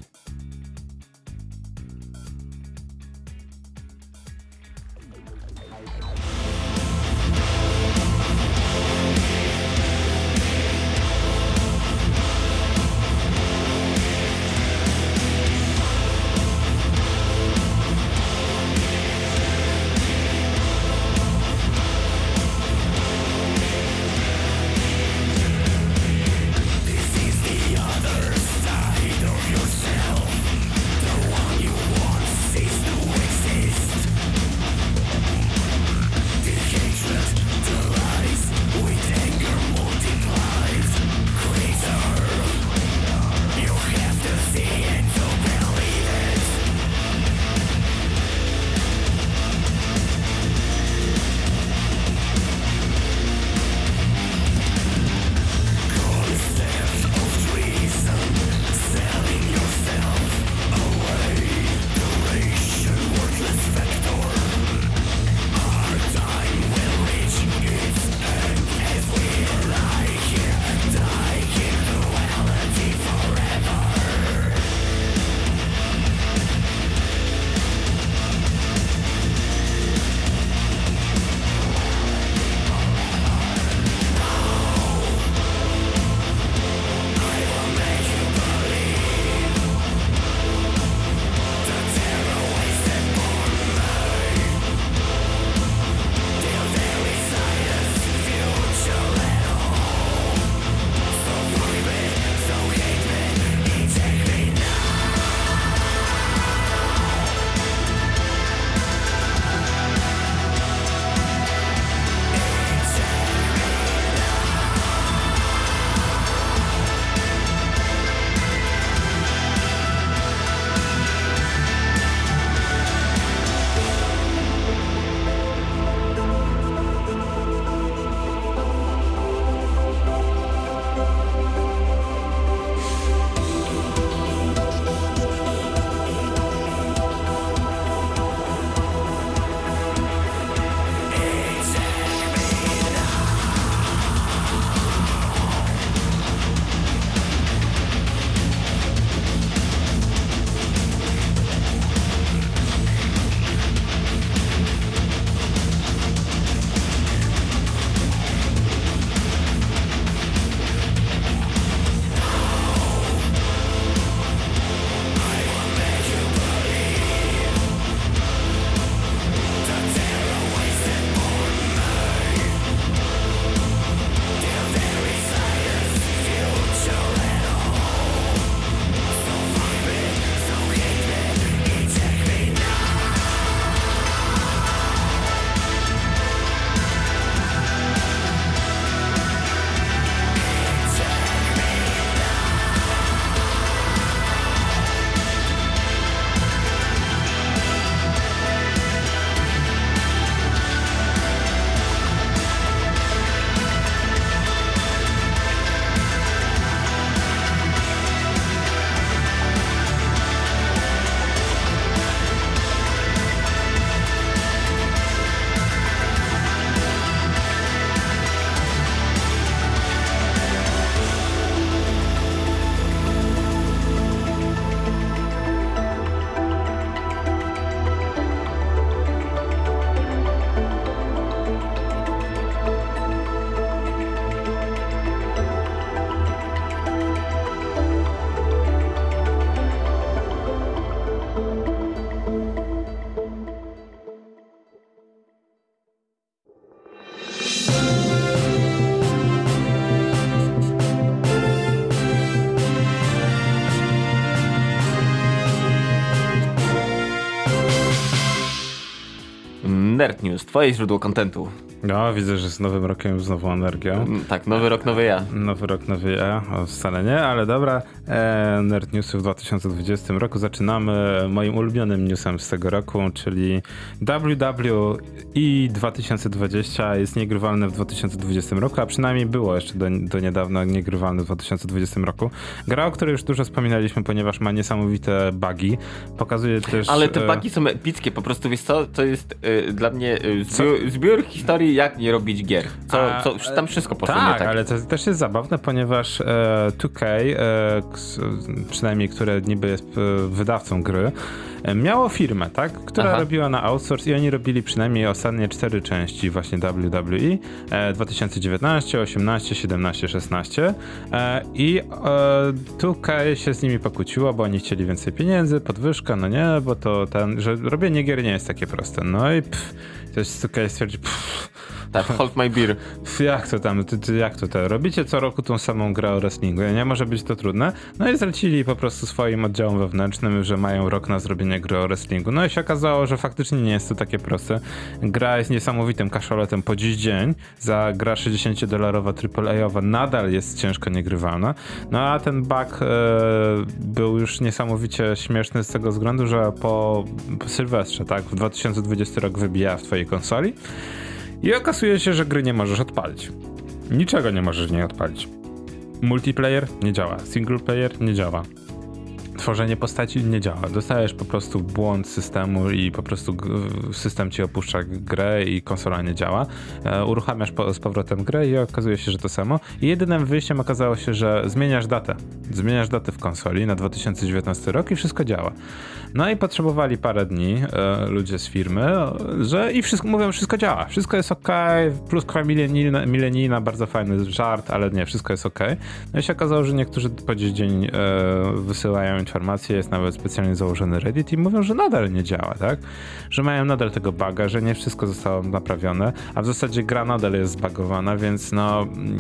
Nerd News, twoje źródło kontentu. No, widzę, że z nowym rokiem znowu energia. Mm, Tak, nowy rok, nowy ja. Nowy rok, nowy ja. O, wcale nie, ale dobra. E, Nerd Newsy w 2020 roku. Zaczynamy moim ulubionym newsem z tego roku, czyli WWE 2020 jest niegrywalne w 2020 roku, a przynajmniej było jeszcze do, do niedawna niegrywalne w 2020 roku. Gra, o której już dużo wspominaliśmy, ponieważ ma niesamowite bugi. Pokazuje też... Ale te e, bagi są epickie, po prostu wiesz co, to jest y, dla mnie y, zbiór, zbiór historii jak nie robić gier. Co, co, tam wszystko poszło tak, tak. ale to też jest zabawne, ponieważ e, 2K, e, przynajmniej które niby jest e, wydawcą gry, e, miało firmę, tak, która Aha. robiła na outsource i oni robili przynajmniej ostatnie cztery części właśnie WWE e, 2019, 18, 17, 16 e, i e, 2K się z nimi pokłóciło, bo oni chcieli więcej pieniędzy, podwyżka, no nie, bo to ten, że robienie gier nie jest takie proste. No i pff, też 2K stwierdzi, pff, Tak, hold my beer. <laughs> Jak to tam, ty, ty, jak to te? Robicie co roku tą samą grę o wrestlingu, nie może być to trudne. No i zlecili po prostu swoim oddziałom wewnętrznym, że mają rok na zrobienie gry o wrestlingu. No i się okazało, że faktycznie nie jest to takie proste. Gra jest niesamowitym kaszoletem po dziś dzień. Za gra 60-dolarowa AAA-owa nadal jest ciężko niegrywalna. No a ten bug e, był już niesamowicie śmieszny z tego względu, że po Sylwestrze, tak, w 2020 rok wybija w twojej konsoli. I okazuje się, że gry nie możesz odpalić. Niczego nie możesz nie odpalić. Multiplayer nie działa, single player nie działa. Tworzenie postaci nie działa. Dostajesz po prostu błąd systemu i po prostu system ci opuszcza grę i konsola nie działa. E, uruchamiasz po, z powrotem grę i okazuje się, że to samo. I jedynym wyjściem okazało się, że zmieniasz datę. Zmieniasz datę w konsoli na 2019 rok i wszystko działa. No i potrzebowali parę dni e, ludzie z firmy, że i wszystko, mówią, wszystko działa, wszystko jest ok, pluskwa milenijna, milenijna, bardzo fajny żart, ale nie, wszystko jest ok. No i się okazało, że niektórzy po dzień e, wysyłają informacje, jest nawet specjalnie założony Reddit i mówią, że nadal nie działa, tak? Że mają nadal tego buga, że nie wszystko zostało naprawione, a w zasadzie gra nadal jest zbagowana, więc no mm,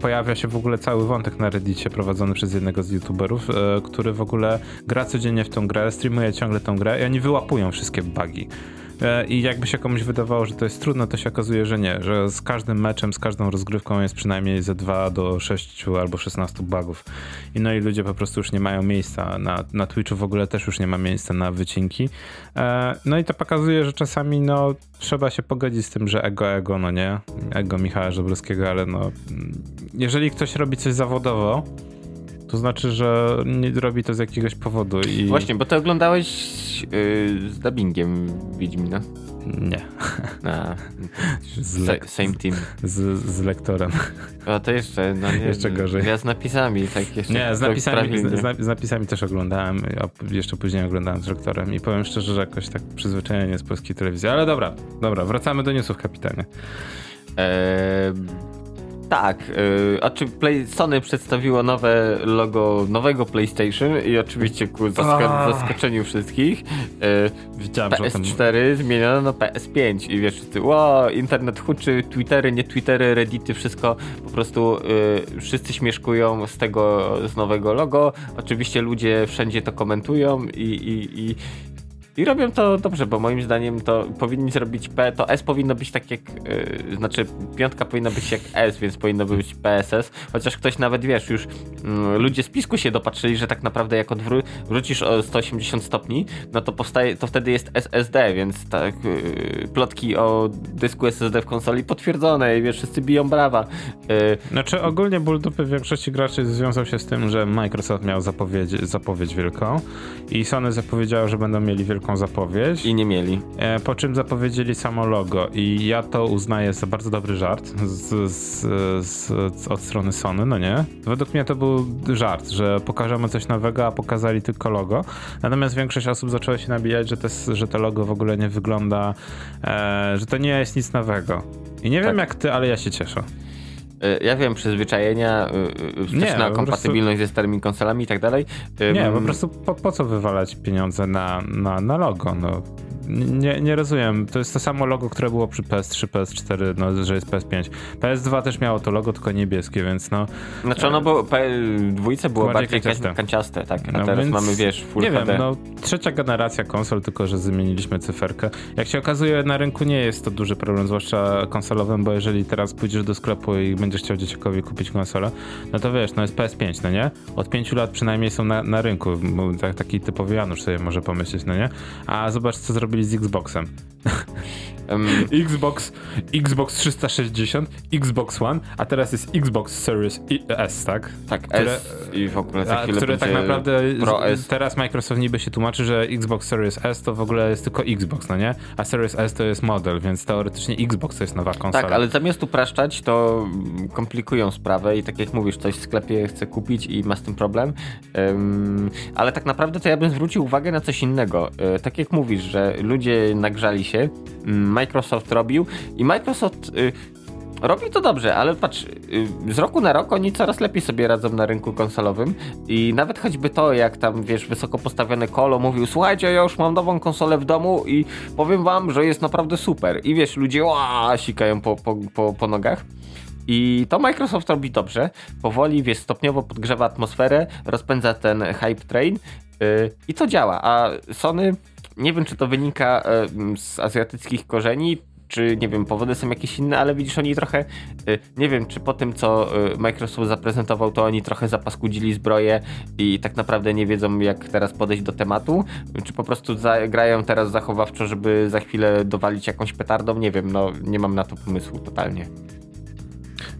pojawia się w ogóle cały wątek na Reddicie prowadzony przez jednego z youtuberów, e, który w ogóle gra codziennie w tą grę, streamuje ciągle tą grę i oni wyłapują wszystkie bugi. E, I jakby się komuś wydawało, że to jest trudne, to się okazuje, że nie, że z każdym meczem, z każdą rozgrywką jest przynajmniej ze 2 do 6 albo 16 bugów. I no i ludzie po prostu już nie mają miejsca. Na, na Twitchu w ogóle też już nie ma miejsca na wycinki. E, No i to pokazuje, że czasami no trzeba się pogodzić z tym, że ego, ego, no nie, ego Michała Żebrowskiego, ale no mm, jeżeli ktoś robi coś zawodowo, to znaczy, że nie robi to z jakiegoś powodu i... Właśnie, bo ty oglądałeś y, z dubbingiem Wiedźmina. Nie. A, Z, lek- same team. z, z lektorem. A to jeszcze, no nie, Jeszcze gorzej. Ja z napisami, tak jeszcze. Nie, z napisami, z, z napisami też oglądałem, a jeszcze później oglądałem z lektorem i powiem szczerze, że jakoś tak przyzwyczajenie z polskiej telewizji. Ale dobra, dobra, wracamy do newsów, kapitanie. Eee, tak, yy, a czy Play, Sony przedstawiło nowe logo nowego PlayStation i oczywiście ku A. zaskoczeniu wszystkich yy, Widziałem, że o tym... PS4 zmieniono na PS5 i wiesz, wszyscy, wow, internet huczy, Twittery, nie Twittery, Reddity, wszystko po prostu yy, wszyscy śmieszkują z tego, z nowego logo. Oczywiście ludzie wszędzie to komentują i, i, i i robią to dobrze, bo moim zdaniem to powinni zrobić P, to S powinno być tak jak, yy, znaczy piątka powinna być jak S, więc powinno być PSS, chociaż ktoś nawet, wiesz, już mm, ludzie z pisku się dopatrzyli, że tak naprawdę jak odwrócisz o 180 stopni, no to powstaje, to wtedy jest SSD, więc tak, yy, plotki o dysku SSD w konsoli potwierdzone i wiesz, wszyscy biją brawa. Yy, Znaczy ogólnie ból dupy większości graczy związał się z tym, że Microsoft miał zapowiedź, zapowiedź wielką i Sony zapowiedziało, że będą mieli wielką zapowiedź. I nie mieli. E, po czym zapowiedzieli samo logo i ja to uznaję za bardzo dobry żart z, z, z, od strony Sony, no nie? Według mnie to był żart, że pokażemy coś nowego, a pokazali tylko logo. Natomiast większość osób zaczęła się nabijać, że, te, że to logo w ogóle nie wygląda, e, że to nie jest nic nowego. I nie wiem Tak. jak ty, ale ja się cieszę. Y, Ja wiem, przyzwyczajenia, y, y, wsteczna kompatybilność ze starymi konsolami i tak dalej. Nie, po prostu po, po co wywalać pieniądze na, na, na logo? No. Nie, nie rozumiem. To jest to samo logo, które było przy PS3, PS4, no, że jest PS5. PS2 też miało to logo, tylko niebieskie, więc no. Znaczy ono było, dwójce było Bardziej bardziej kanciaste. kanciaste, tak, a no teraz więc mamy, wiesz, Full Nie HD. wiem, no trzecia generacja konsol, tylko że zmieniliśmy cyferkę. Jak się okazuje, na rynku nie jest to duży problem, zwłaszcza konsolowym, bo jeżeli teraz pójdziesz do sklepu i będziesz chciał dzieciakowi kupić konsolę, no to wiesz, no jest PS5, no nie? Od pięciu lat przynajmniej są na, na rynku, tak, taki typowy Janusz sobie może pomyśleć, no nie? A zobacz, co zrobili z Xboxem. <laughs> Ym, Xbox, Xbox 360, Xbox One, a teraz jest Xbox Series S, tak? tak, które- S i w ogóle za które tak naprawdę teraz Microsoft niby się tłumaczy, że Xbox Series S to w ogóle jest tylko Xbox, no nie? A Series S to jest model, więc teoretycznie Xbox to jest nowa konsola. Tak, ale zamiast upraszczać, to komplikują sprawę i tak jak mówisz, coś w sklepie chce kupić i ma z tym problem. Ale tak naprawdę to ja bym zwrócił uwagę na coś innego. Y, tak jak mówisz, że ludzie nagrzali się, mm, Microsoft robił i Microsoft y, robi to dobrze, ale patrz, y, z roku na rok oni coraz lepiej sobie radzą na rynku konsolowym i nawet choćby to, jak tam, wiesz, wysoko postawione kolo mówił, słuchajcie, ja już mam nową konsolę w domu i powiem wam, że jest naprawdę super. I wiesz, ludzie ła, sikają po, po, po, po nogach. I to Microsoft robi dobrze. Powoli, wiesz, stopniowo podgrzewa atmosferę, rozpędza ten hype train yy, i to działa. A Sony, nie wiem, czy to wynika yy, z azjatyckich korzeni, czy nie wiem, powody są jakieś inne, ale widzisz, oni trochę, y, nie wiem, czy po tym, co y, Microsoft zaprezentował, to oni trochę zapaskudzili zbroję i tak naprawdę nie wiedzą, jak teraz podejść do tematu, czy po prostu grają teraz zachowawczo, żeby za chwilę dowalić jakąś petardą, nie wiem, no nie mam na to pomysłu totalnie.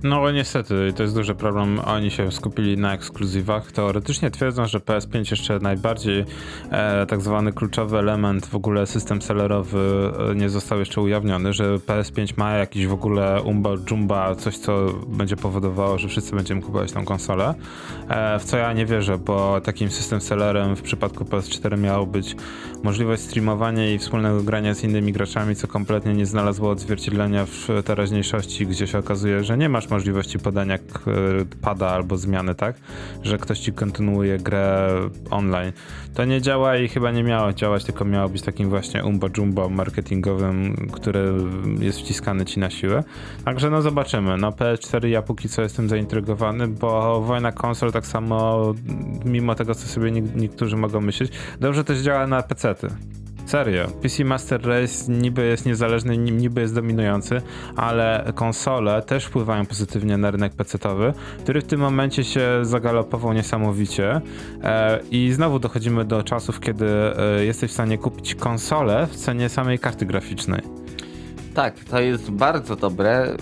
No niestety, to jest duży problem. Oni się skupili na ekskluzywach. Teoretycznie twierdzą, że PS5 jeszcze najbardziej e, tak zwany kluczowy element, w ogóle system sellerowy e, nie został jeszcze ujawniony, że PS5 ma jakiś w ogóle umba jumba, coś co będzie powodowało, że wszyscy będziemy kupować tą konsolę. E, w co ja nie wierzę, bo takim system sellerem w przypadku PS4 miało być możliwość streamowania i wspólnego grania z innymi graczami, co kompletnie nie znalazło odzwierciedlenia w teraźniejszości, gdzie się okazuje, że nie masz możliwości podania k- pada albo zmiany, tak? Że ktoś ci kontynuuje grę online. To nie działa i chyba nie miało działać, tylko miało być takim właśnie umbo jumbo marketingowym, który jest wciskany ci na siłę. Także no zobaczymy. No PS4 ja póki co jestem zaintrygowany, bo wojna konsol tak samo, mimo tego co sobie nie- niektórzy mogą myśleć, dobrze też działa na PC-ty. Serio. PC Master Race niby jest niezależny, ni- niby jest dominujący, ale konsole też wpływają pozytywnie na rynek PC-towy, który w tym momencie się zagalopował niesamowicie. E, I znowu dochodzimy do czasów, kiedy e, jesteś w stanie kupić konsolę w cenie samej karty graficznej. Tak, to jest bardzo dobre,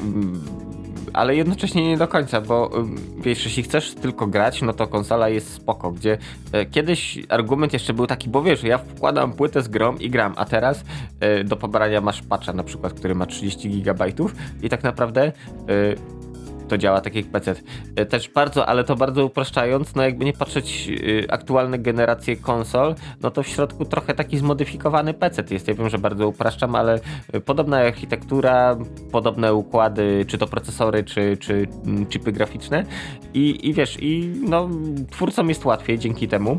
ale jednocześnie nie do końca, bo wiesz, jeśli chcesz tylko grać, no to konsola jest spoko, gdzie e, kiedyś argument jeszcze był taki, bo wiesz, ja wkładam płytę z grom i gram, a teraz e, do pobrania masz patcha na przykład, który ma 30 GB i tak naprawdę e, to działa tak jak PC. E, Też bardzo, ale to bardzo upraszczając, no jakby nie patrzeć y, aktualne generacje konsol, no to w środku trochę taki zmodyfikowany PC jest. Ja wiem, że bardzo upraszczam, ale y, podobna architektura, podobne układy, czy to procesory, czy, czy mm, chipy graficzne i, i wiesz, i no twórcom jest łatwiej dzięki temu.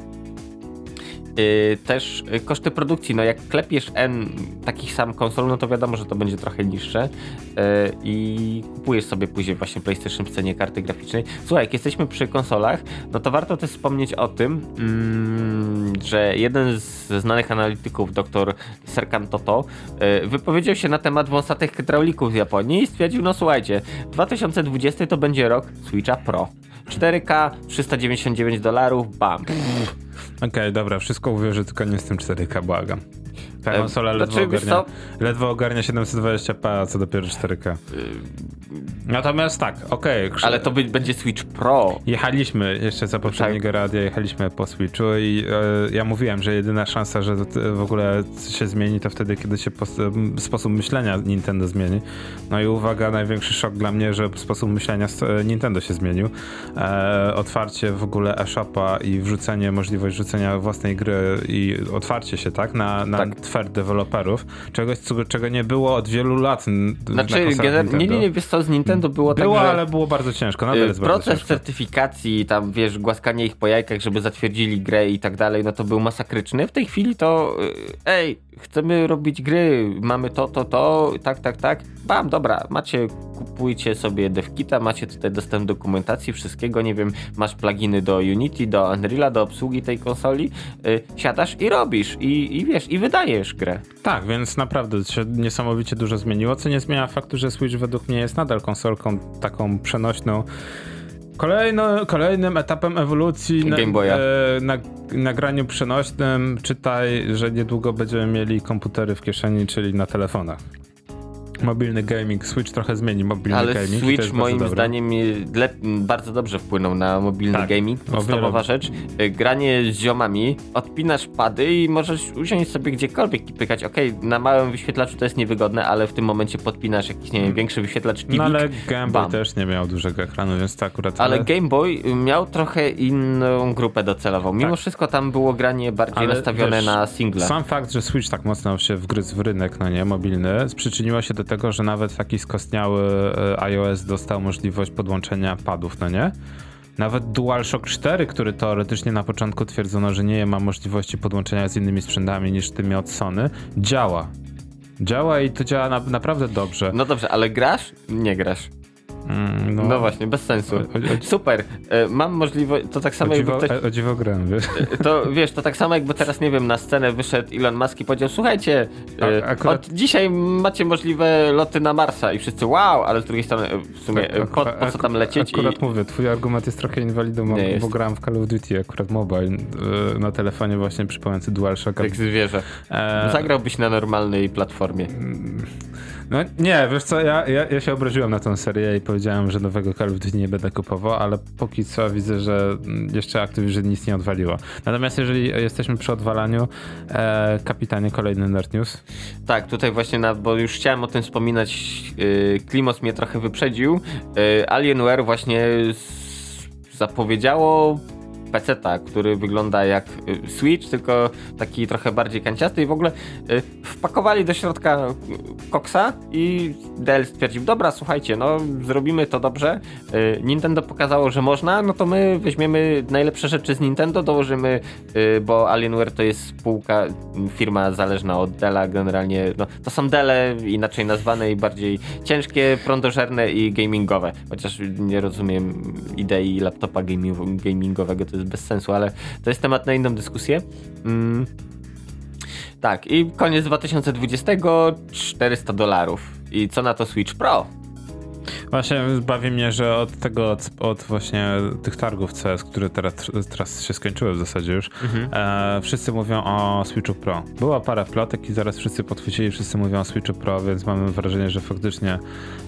Yy, też y, koszty produkcji, no jak klepiesz N takich sam konsol, no to wiadomo, że to będzie trochę niższe yy, i kupujesz sobie później właśnie PlayStation w cenie karty graficznej. Słuchaj, jak jesteśmy przy konsolach, no to warto też wspomnieć o tym, mm, że jeden z znanych analityków, dr Serkan Toto, wypowiedział się na temat wąsatych hydraulików z Japonii i stwierdził, no słuchajcie, 2020 to będzie rok Switcha Pro. 4K, 399 dolarów, bam. Okej, dobra, wszystko uwierzę, tylko nie z tym 4K, błagam. Ta konsola ledwo, znaczy, wiesz ogarnia, ledwo ogarnia 720p, a co dopiero 4K. Natomiast tak, okej. krz- Ale to będzie Switch Pro. Jechaliśmy jeszcze za poprzedniego radia, jechaliśmy po Switchu i e, ja mówiłem, że jedyna szansa, że to, w ogóle się zmieni, to wtedy, kiedy się sposób myślenia Nintendo zmieni. No i uwaga, największy szok dla mnie, że sposób myślenia e, Nintendo się zmienił. E, otwarcie w ogóle e-shopa i wrzucenie, możliwość wrzucenia własnej gry i otwarcie się, tak, na, na Tak. Software deweloperów, czegoś, co- czego nie było od wielu lat Znaczy, gener- nie, Nintendo. nie, nie, wiesz co, z Nintendo było, Było, tak, że... ale było bardzo ciężko, nadal Y, jest Proces ciężko. certyfikacji, tam wiesz, głaskanie ich po jajkach, żeby zatwierdzili grę i tak dalej, no to był masakryczny. W tej chwili to, y, ej, chcemy robić gry, mamy to, to, to, tak, tak, tak. Bam, dobra, macie, kupujcie sobie devkita, macie tutaj dostęp do dokumentacji, wszystkiego, nie wiem, masz pluginy do Unity, do Unreala, do obsługi tej konsoli, y, siadasz i robisz, i, i wiesz, i wydajesz grę. Tak, więc naprawdę się niesamowicie dużo zmieniło, co nie zmienia faktu, że Switch według mnie jest nadal konsolką taką przenośną. Kolejno, kolejnym etapem ewolucji na, e, na, nagraniu przenośnym czytaj, że niedługo będziemy mieli komputery w kieszeni, czyli na telefonach. Mobilny gaming, Switch trochę zmieni mobilny Ale gaming. to Switch moim zdaniem bardzo dobrze wpłynął na mobilny Tak, gaming. Podstawowa rzecz. Y, Granie z ziomami, odpinasz pady i możesz usiąść sobie gdziekolwiek i pykać. Okej, na małym wyświetlaczu to jest niewygodne, ale w tym momencie podpinasz jakiś, nie wiem, większy wyświetlacz TV. No ale Game Boy bam. też nie miał dużego ekranu, więc to akurat... Ale Game Boy miał trochę inną grupę docelową. Mimo Tak. wszystko tam było granie bardziej Ale nastawione wiesz, na single. Sam fakt, że Switch tak mocno się wgryzł w rynek, no nie, mobilny, przyczyniło się do tego, że nawet taki skostniały e, iOS dostał możliwość podłączenia padów, no nie? Nawet DualShock 4, który teoretycznie na początku twierdzono, że nie ma możliwości podłączenia z innymi sprzętami niż tymi od Sony, działa. Działa i to działa na, naprawdę dobrze. No dobrze, ale grasz? Nie grasz. Mm, No, właśnie, bez sensu. O- o- Super. Y, Mam możliwość, to tak samo jakby ktoś... o dziwo grę, wiesz? To wiesz, to tak samo jakby teraz, nie wiem, na scenę wyszedł Elon Musk i powiedział, słuchajcie, A- e, akurat- od dzisiaj macie możliwe loty na Marsa i wszyscy wow, ale z drugiej strony e, w sumie e, po, po co tam lecieć Akurat i... mówię, twój argument jest trochę inwalidą, bo, jest. grałem w Call of Duty akurat mobile na telefonie właśnie przypominający DualShock. Jak zwierzę. E, Zagrałbyś na normalnej platformie. No nie, wiesz co, ja, ja, ja się obraziłem na tą serię i powiedziałem, że nowego Call of Duty nie będę kupował, ale póki co widzę, że jeszcze Activision nic nie odwaliło. Natomiast jeżeli jesteśmy przy odwalaniu, e, kapitanie, kolejny Nerd News. Tak, tutaj właśnie, na, bo już chciałem o tym wspominać, yy, Klimos mnie trochę wyprzedził. Yy, Alienware właśnie zapowiedziało peceta, który wygląda jak y, Switch, tylko taki trochę bardziej kanciasty i w ogóle y, wpakowali do środka y, koksa i Dell stwierdził, dobra, słuchajcie, no zrobimy to dobrze. Nintendo pokazało, że można, no to my weźmiemy najlepsze rzeczy z Nintendo, dołożymy, bo Alienware to jest spółka, firma zależna od Della, generalnie, no to są Delle, inaczej nazwane i bardziej ciężkie, prądożerne i gamingowe, chociaż nie rozumiem idei laptopa gaming- gamingowego, to jest bez sensu, ale to jest temat na inną dyskusję. Mm. Tak, i koniec 2020, 400 dolarów. I co na to Switch Pro? Właśnie bawi mnie, że od tego, od, od właśnie tych targów CS, które teraz, teraz się skończyły w zasadzie już, e, wszyscy mówią o Switchu Pro. Była parę plotek i zaraz wszyscy podchwycili, wszyscy mówią o Switchu Pro, więc mamy wrażenie, że faktycznie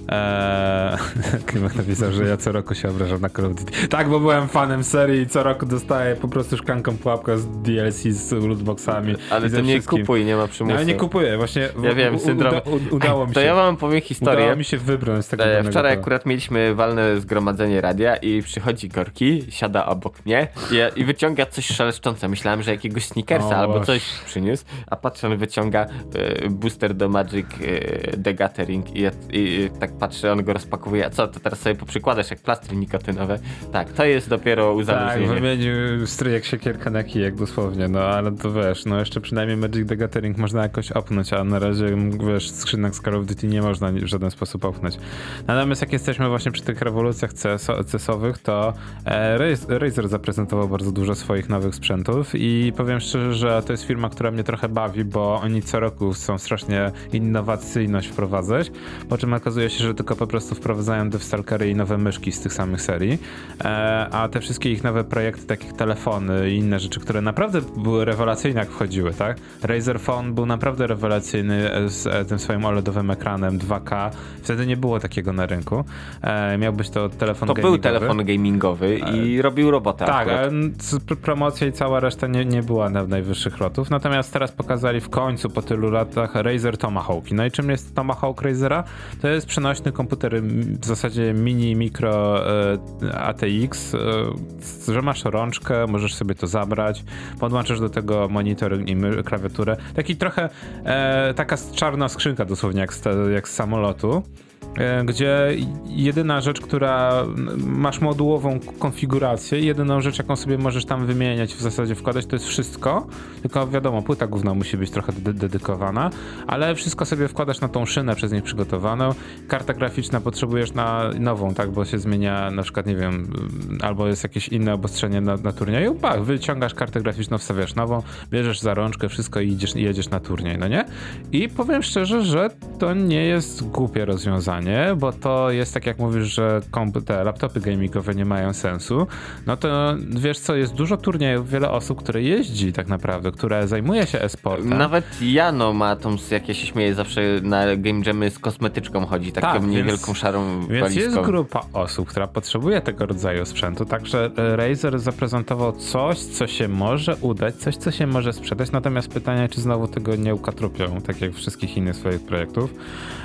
e, <laughs> Klimek napisał, że ja co roku się obrażam na Call of Duty. Tak, bo byłem fanem serii i co roku dostaję po prostu szklanką pułapkę z DLC, z lootboxami Ale to nie wszystkim. kupuj, nie ma No, przymusu. ale nie kupuję, właśnie w- Ja wiem, syndrom. Uda, udało mi To się. ja wam powiem historię. Udało mi się wybrnąć z tego E, Wczoraj akurat mieliśmy walne zgromadzenie radia i przychodzi Gorki, siada obok mnie i, i wyciąga coś szeleszczące. Myślałem, że jakiegoś sneakersa O, albo Boże. coś przyniósł, a patrzę, on wyciąga e, booster do Magic e, The Gathering i, i, i tak patrzę, on go rozpakowuje. A co, to teraz sobie poprzykładasz jak plastry nikotynowe? Tak, to jest dopiero Tak, uzależnienie. wymienił strój jak siekierka na kijek dosłownie, no ale to wiesz, no jeszcze przynajmniej Magic the Gathering można jakoś opnąć, a na razie, wiesz, skrzynek z Call of Duty nie można w żaden sposób opnąć. Natomiast jak jesteśmy właśnie przy tych rewolucjach CS CS-owych, to e, Raz- Razer zaprezentował bardzo dużo swoich nowych sprzętów i powiem szczerze, że to jest firma, która mnie trochę bawi, bo oni co roku chcą strasznie innowacyjność wprowadzać, po czym okazuje się, że tylko po prostu wprowadzają devstalkery i nowe myszki z tych samych serii, e, a te wszystkie ich nowe projekty, takich telefony i inne rzeczy, które naprawdę były rewelacyjne jak wchodziły, tak? Razer Phone był naprawdę rewelacyjny e, z tym swoim OLEDowym ekranem 2K, wtedy nie było takiego na rynku. E, miał być to telefon To gamingowy. był telefon gamingowy i robił robotę Tak, promocja i cała reszta nie, nie była na najwyższych lotów. Natomiast teraz pokazali w końcu po tylu latach Razer Tomahawk. No i czym jest Tomahawk Razera? To jest przenośny komputer w zasadzie mini, mikro e, ATX, e, że masz rączkę, możesz sobie to zabrać, podłączysz do tego monitor i klawiaturę. Taki trochę e, taka czarna skrzynka dosłownie jak z, jak z samolotu e, gdzie jedyna rzecz, która masz modułową konfigurację, jedyną rzecz, jaką sobie możesz tam wymieniać, w zasadzie wkładać, to jest wszystko. Tylko wiadomo, płyta główna musi być trochę de- dedykowana, ale wszystko sobie wkładasz na tą szynę przez nich przygotowaną. Karta graficzna potrzebujesz na nową, tak, bo się zmienia na przykład, nie wiem, albo jest jakieś inne obostrzenie na, na turnieju. Pach, wyciągasz kartę graficzną, wstawiasz nową, bierzesz za rączkę wszystko i jedziesz na turniej, no nie? I powiem szczerze, że to nie jest głupie rozwiązanie, bo to jest tak jak mówisz, że te laptopy gamingowe nie mają sensu, no to wiesz co, jest dużo turniejów, wiele osób, które jeździ tak naprawdę, które zajmuje się e-sportem. Nawet Jano ma tą, jak ja się śmieję, zawsze na game jammy z kosmetyczką chodzi, taką Tak, niewielką szarą Więc walizką. jest grupa osób, która potrzebuje tego rodzaju sprzętu, także e, Razer zaprezentował coś, co się może udać, coś, co się może sprzedać, natomiast pytanie, czy znowu tego nie ukatrupią, tak jak wszystkich innych swoich projektów.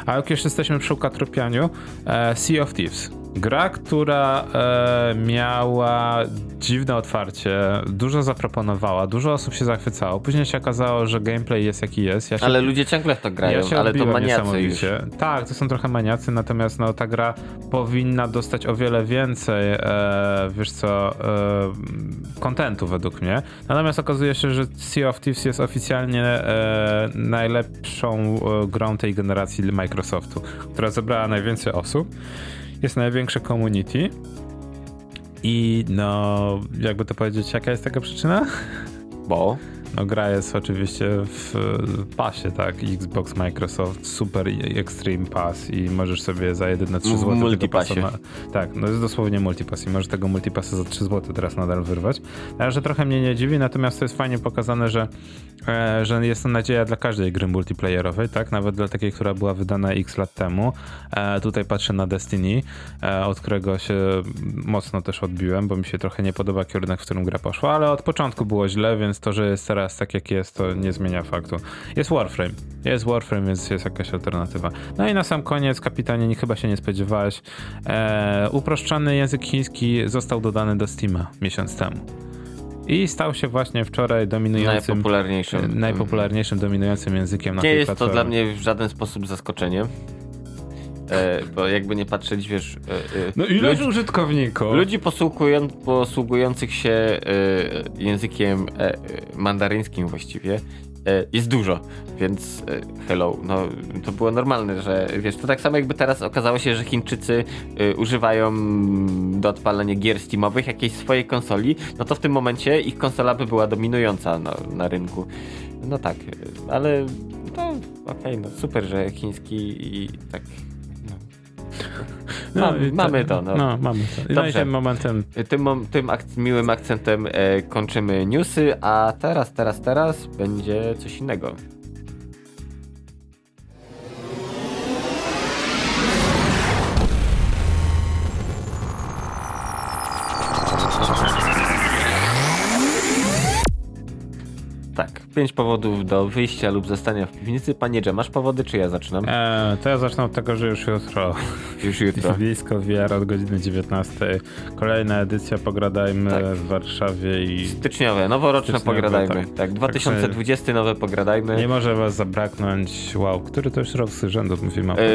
A jak już jesteśmy przy ukatrupianiu, e, Sea of Thieves. Gra, która e, miała dziwne otwarcie, dużo zaproponowała, dużo osób się zachwycało. Później się okazało, że gameplay jest jaki jest. Ja się Ale ludzie ciągle w to grają, ja ale to maniacy już. Tak, to są trochę maniacy, natomiast no, ta gra powinna dostać o wiele więcej, e, wiesz co, e, kontentu według mnie. Natomiast okazuje się, że Sea of Thieves jest oficjalnie e, najlepszą e, grą tej generacji Microsoftu, która zebrała najwięcej osób. Jest największe community. I no, jakby to powiedzieć, jaka jest taka przyczyna? Bo No gra jest oczywiście w pasie, tak? Xbox, Microsoft, Super Extreme Pass i możesz sobie za jedyne 3 W zł pasa na... Tak, no jest dosłownie multipass i możesz tego multipassa za 3 zł teraz nadal wyrwać. Ale że trochę mnie nie dziwi, natomiast to jest fajnie pokazane, że, e, że jest to nadzieja dla każdej gry multiplayerowej, tak? Nawet dla takiej, która była wydana x lat temu. E, tutaj patrzę na Destiny, e, od którego się mocno też odbiłem, bo mi się trochę nie podoba kierunek, w którym gra poszła, ale od początku było źle, więc to, że jest teraz tak jak jest, to nie zmienia faktu. Jest Warframe. Jest Warframe, więc jest jakaś alternatywa. No i na sam koniec, kapitanie, nie- chyba się nie spodziewałeś, e, uproszczony język chiński został dodany do Steama miesiąc temu. I stał się właśnie wczoraj dominującym, najpopularniejszym. najpopularniejszym dominującym językiem na Nie tej jest to platformie. dla mnie w żaden sposób zaskoczenie. E, bo jakby nie patrzeć, wiesz. E, e, No ilość ludzi, użytkowników. ludzi posługują, posługujących się e, językiem e, mandaryńskim właściwie e, jest dużo, więc hello, no to było normalne, że wiesz, to tak samo jakby teraz okazało się, że Chińczycy używają do odpalania gier Steamowych jakiejś swojej konsoli, no to w tym momencie ich konsola by była dominująca na, na rynku. No tak, ale no okej, no super, że chiński i tak. No. Mam, i mamy to, no. No, mamy to. No i Dobrze. tym momentem Tym, tym ak- miłym akcentem e, kończymy newsy, a teraz, teraz, teraz będzie coś innego. Pięć powodów do wyjścia lub zostania w piwnicy. Panie Dże, masz powody, czy ja zaczynam? E, to ja zacznę od tego, że już jutro Już jutro. <laughs> blisko VR od godziny 19. Kolejna edycja Pogradajmy Tak. w Warszawie i Styczniowe, noworoczne Styczniowe, pogradajmy. tak. Tak, 2020 nowe pogradajmy. nie może was zabraknąć. Wow, który to już rok z rzędu mówimy o E,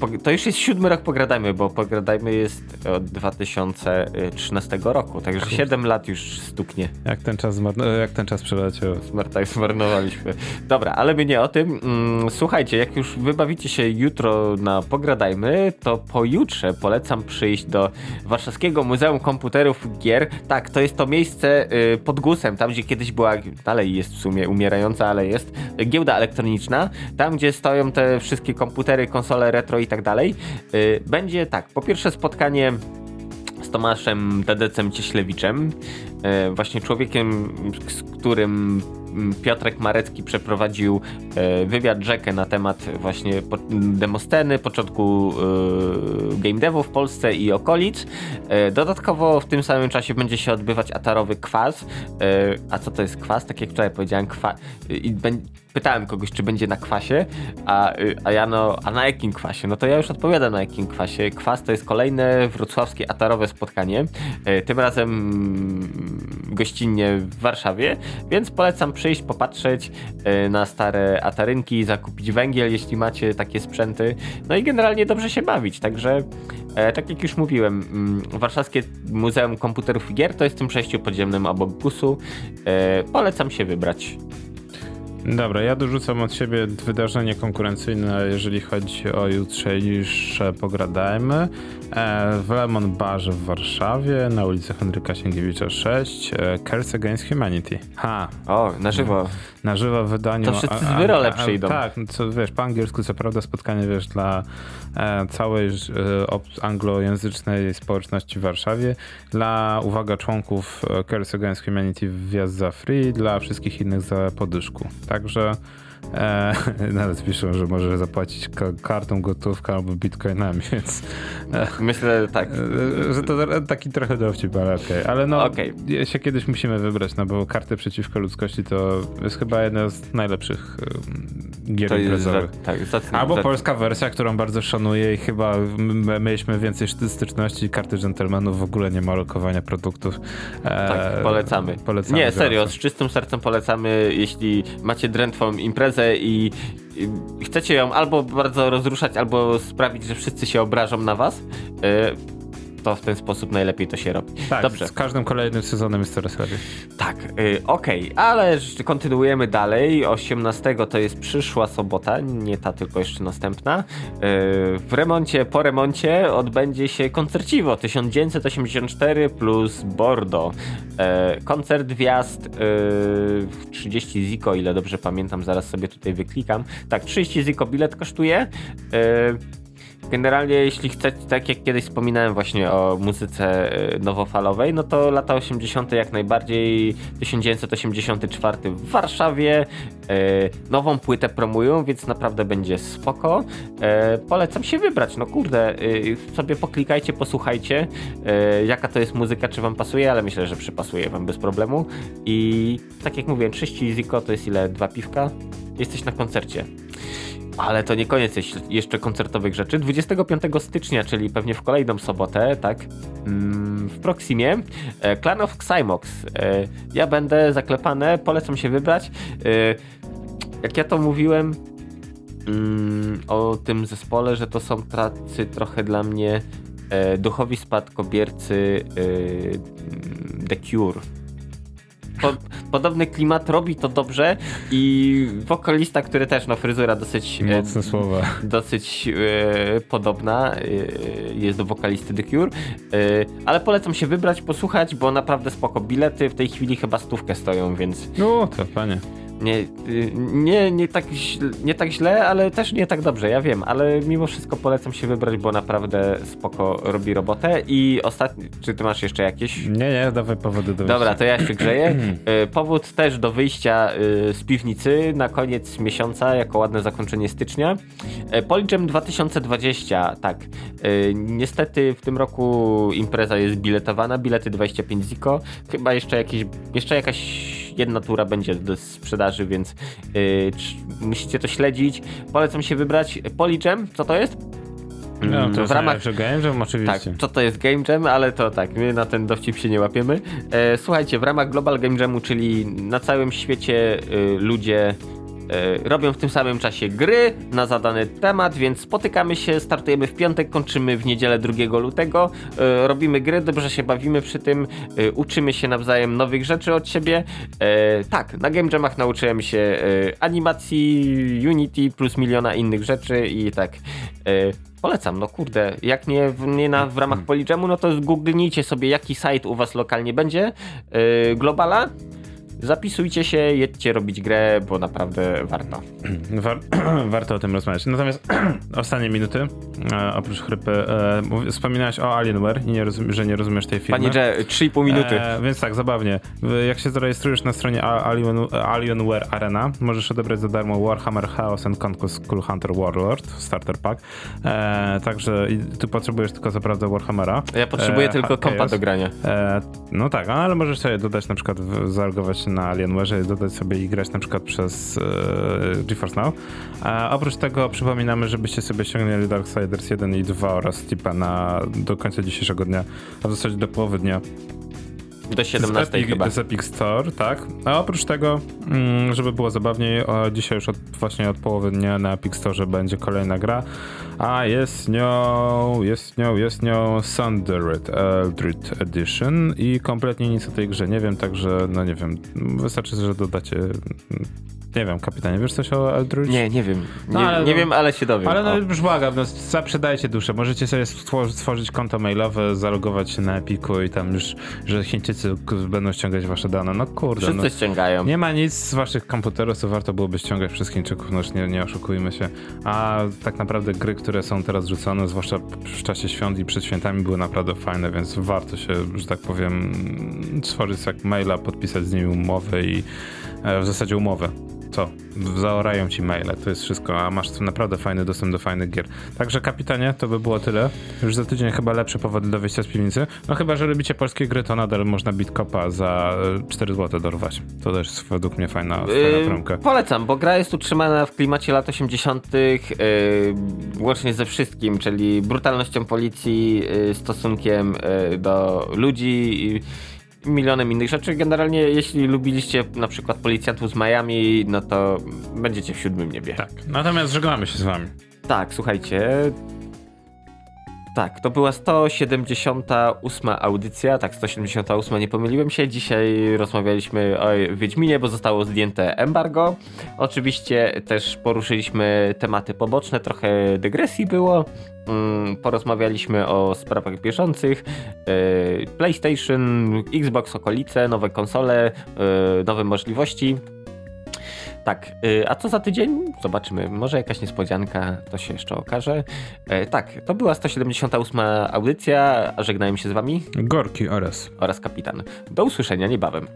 po- to już jest siódmy rok Pogradajmy, bo Pogradajmy jest od 2013 roku, także 7 lat już stuknie. Jak ten czas, e, jak ten czas przeleciał. Tak zmarnowaliśmy. Dobra, ale my nie o tym. Mm, Słuchajcie, jak już wybawicie się jutro na Pogradajmy, to pojutrze polecam przyjść do Warszawskiego Muzeum Komputerów Gier. Tak, to jest to miejsce y, pod Gusem, tam gdzie kiedyś była, dalej jest w sumie umierająca, ale jest, y, giełda elektroniczna. Tam, gdzie stoją te wszystkie komputery, konsole retro i tak dalej. Y, Będzie tak, po pierwsze spotkanie z Tomaszem Tadecem Cieślewiczem, e, właśnie człowiekiem, z którym Piotrek Marecki przeprowadził e, wywiad rzekę na temat właśnie po, demosceny, początku e, game devu w Polsce i okolic. E, dodatkowo w tym samym czasie będzie się odbywać atarowy kwas. A co to jest kwas? Tak jak wczoraj powiedziałem, kwa, i, pytałem kogoś, czy będzie na kwasie, a, y, a ja no, a na jakim kwasie? No to ja już odpowiadam na jakim kwasie. Kwas to jest kolejne wrocławskie atarowe spotkanie, tym razem mm, gościnnie w Warszawie, więc polecam przyjść, popatrzeć e, na stare atarynki, zakupić węgiel, jeśli macie takie sprzęty, no i generalnie dobrze się bawić, także e, tak jak już mówiłem, mm, Warszawskie Muzeum Komputerów i Gier to jest tym przejściu podziemnym obok GUS-u, e, polecam się wybrać. Dobra, ja dorzucam od siebie wydarzenie konkurencyjne, jeżeli chodzi o jutrzejsze pogradajmy. E, w Lemon Barze w Warszawie, na ulicy Henryka Sienkiewicza 6, e, Curse Against Humanity. Ha, O, na żywo. na żywo w wydaniu. To wszyscy z Wyrole przyjdą. Tak, no co wiesz, po angielsku co prawda spotkanie wiesz dla e, całej anglojęzycznej społeczności w Warszawie, dla uwaga członków Curse Against Humanity wjazd za free, dla wszystkich innych za podyszku. Także e, <laughs> nawet piszą, że możesz zapłacić ka- kartą gotówką albo bitcoinami, <laughs> więc Myślę tak. e, że to taki trochę dowcip, ale okej. Ale no, Okej. się kiedyś musimy wybrać, no bo karty przeciwko ludzkości to jest chyba jedna z najlepszych gier To jest imprezowych. tak, zacny, Albo zacny. polska wersja, którą bardzo szanuję i chyba mieliśmy więcej styczności. Karty dżentelmenów w ogóle nie ma lokowania produktów. E, Tak, polecamy. polecamy Nie, serio, z czystym sercem polecamy, jeśli macie drętwą imprezę i, i chcecie ją albo bardzo rozruszać, albo sprawić, że wszyscy się obrażą na was, y, to w ten sposób najlepiej to się robi. Tak, Dobrze. z każdym kolejnym sezonem jest coraz lepiej. Tak, y, okej, ale ż- kontynuujemy dalej. 18 to jest przyszła sobota, nie ta, tylko jeszcze następna. Y, w remoncie, po remoncie odbędzie się koncerciwo 1984 plus Bordo. Y, koncert wjazd y, 30 ziko, ile dobrze pamiętam, zaraz sobie tutaj wyklikam. Tak, 30 ziko bilet kosztuje. Y, Generalnie, jeśli chcecie, tak jak kiedyś wspominałem właśnie o muzyce e, nowofalowej, no to lata 80. jak najbardziej, 1984 w Warszawie, e, nową płytę promują, więc naprawdę będzie spoko. E, polecam się wybrać, no kurde, sobie poklikajcie, posłuchajcie, jaka to jest muzyka, czy wam pasuje, ale myślę, że przypasuje wam bez problemu. I tak jak mówiłem, 30 ziko to jest ile? Dwa piwka? Jesteś na koncercie. Ale to nie koniec jeszcze koncertowych rzeczy. 25 stycznia, czyli pewnie w kolejną sobotę, tak, mm, w Proximie, e, Clan of Xymox. E, Ja będę zaklepane, polecam się wybrać. E, Jak ja to mówiłem mm, o tym zespole, że to są tacy trochę dla mnie duchowi spadkobiercy The Cure. Po, podobny klimat, robi to dobrze i wokalista, który też, no fryzura dosyć... e, Mocne słowa. dosyć e, podobna e, jest do wokalisty The Cure, e, ale polecam się wybrać, posłuchać, bo naprawdę spoko bilety w tej chwili chyba stówkę stoją, więc No to panie. Nie, nie, nie, tak, źle- nie tak źle, ale też nie tak dobrze, ja wiem, ale mimo wszystko polecam się wybrać, bo naprawdę spoko robi robotę i ostatni, czy ty masz jeszcze jakieś? Nie, nie, dawaj powody do Dobra, wyjścia. to ja się grzeję. <clears throat> E, Powód też do wyjścia e, z piwnicy na koniec miesiąca, jako ładne zakończenie stycznia. E, Polijam 2020, tak. Niestety w tym roku impreza jest biletowana, bilety 25 ziko. Chyba jeszcze, jakieś, jeszcze jakaś jedna tura będzie do sprzedaży, więc e, trz- musicie to śledzić. Polecam się wybrać. Polijam, co to jest? No, Mm, to jest w ramach game jam, tak, oczywiście. co to jest Game Jam, ale to tak, my na ten dowcip się nie łapiemy. E, słuchajcie, w ramach Global Game Jamu, czyli na całym świecie y, ludzie robią w tym samym czasie gry na zadany temat, więc spotykamy się, startujemy w piątek, kończymy w niedzielę 2 lutego, y, robimy gry, dobrze się bawimy przy tym, y, uczymy się nawzajem nowych rzeczy od siebie. E, tak, na Game Jamach nauczyłem się animacji, Unity plus miliona innych rzeczy i tak. E, Polecam, no kurde, jak nie w, nie na, w ramach Polijamu, no to zgooglnijcie sobie jaki site u was lokalnie będzie, yy, Globala, zapisujcie się, jedźcie robić grę, bo naprawdę warto. <clears throat> War, <clears throat> warto o tym rozmawiać. Natomiast <clears throat> ostatnie minuty. e, oprócz chrypy. E, mów- wspominałeś o Alienware i nie rozum- że nie rozumiesz tej firmy. Panie Że, 3,5 minuty. E, więc tak, zabawnie. Jak się zarejestrujesz na stronie Alien, Alienware Arena, możesz odebrać za darmo Warhammer Chaos and Conquest Cool Hunter Warlord Starter Pack. E, także tu potrzebujesz tylko co prawda Warhammera. Ja potrzebuję e, tylko kompa do grania. E, no tak, ale możesz sobie dodać na przykład, zalogować na Alienware, dodać sobie i grać na przykład przez e, GeForce Now. A oprócz tego przypominamy, żebyście sobie ściągnęli Darksiders 1 i 2 oraz Steepa na, do końca dzisiejszego dnia, a w zasadzie do połowy dnia. Do 17 z Epic, chyba. Z Epic Store, tak. A oprócz tego, mm, żeby było zabawniej, dzisiaj już od, właśnie od połowy dnia na Epic Store będzie kolejna gra, a jest nią, jest nią, jest nią Sundered Eldritch Edition i kompletnie nic o tej grze nie wiem, także no nie wiem, wystarczy, że dodacie, nie wiem, kapitanie, wiesz coś o Eldritch? Nie, nie wiem. Nie, No, ale nie no- wiem, ale się dowiem. Ale no O. już błagam, no, zaprzedajcie duszę. Możecie sobie stwor- stworzyć konto mailowe, zalogować się na Epiku i tam już, że Chińczycy będą ściągać wasze dane. No kurde, no. Wszyscy ściągają. Nie ma nic z waszych komputerów, co warto byłoby ściągać przez Chińczyków, no już nie, nie oszukujmy się. A tak naprawdę gry, które są teraz rzucone, zwłaszcza w czasie świąt i przed świętami, były naprawdę fajne, więc warto się, że tak powiem, stworzyć jak maila, podpisać z nimi umowę i e, w zasadzie umowę. Co? Zaorają ci maile, to jest wszystko, a masz naprawdę fajny dostęp do fajnych gier. Także kapitanie, to by było tyle. Już za tydzień chyba lepsze powody do wyjścia z piwnicy. No chyba, że lubicie polskie gry, to nadal można Bitcopa za e, 4 zł dorwać. To też jest według mnie fajna, fajna Yy, promka. polecam, bo gra jest utrzymana w klimacie lat 80., yy, łącznie ze wszystkim, czyli brutalnością policji, yy, stosunkiem yy, do ludzi milionem innych rzeczy. Generalnie, jeśli lubiliście na przykład policjantów z Miami, no to będziecie w siódmym niebie. Tak, natomiast żegnamy się z wami. Tak, słuchajcie. Tak, to była 178 audycja, tak, 178, nie pomyliłem się. Dzisiaj rozmawialiśmy o Wiedźminie, bo zostało zdjęte embargo. Oczywiście też poruszyliśmy tematy poboczne, trochę dygresji było. Mm, Porozmawialiśmy o sprawach bieżących, yy, PlayStation, Xbox, okolice, nowe konsole, yy, nowe możliwości. Tak, y, a co za tydzień? Zobaczymy. Może jakaś niespodzianka, to się jeszcze okaże. E, tak, to była 178 audycja, a żegnałem się z wami Gorki oraz. oraz kapitan. Do usłyszenia niebawem.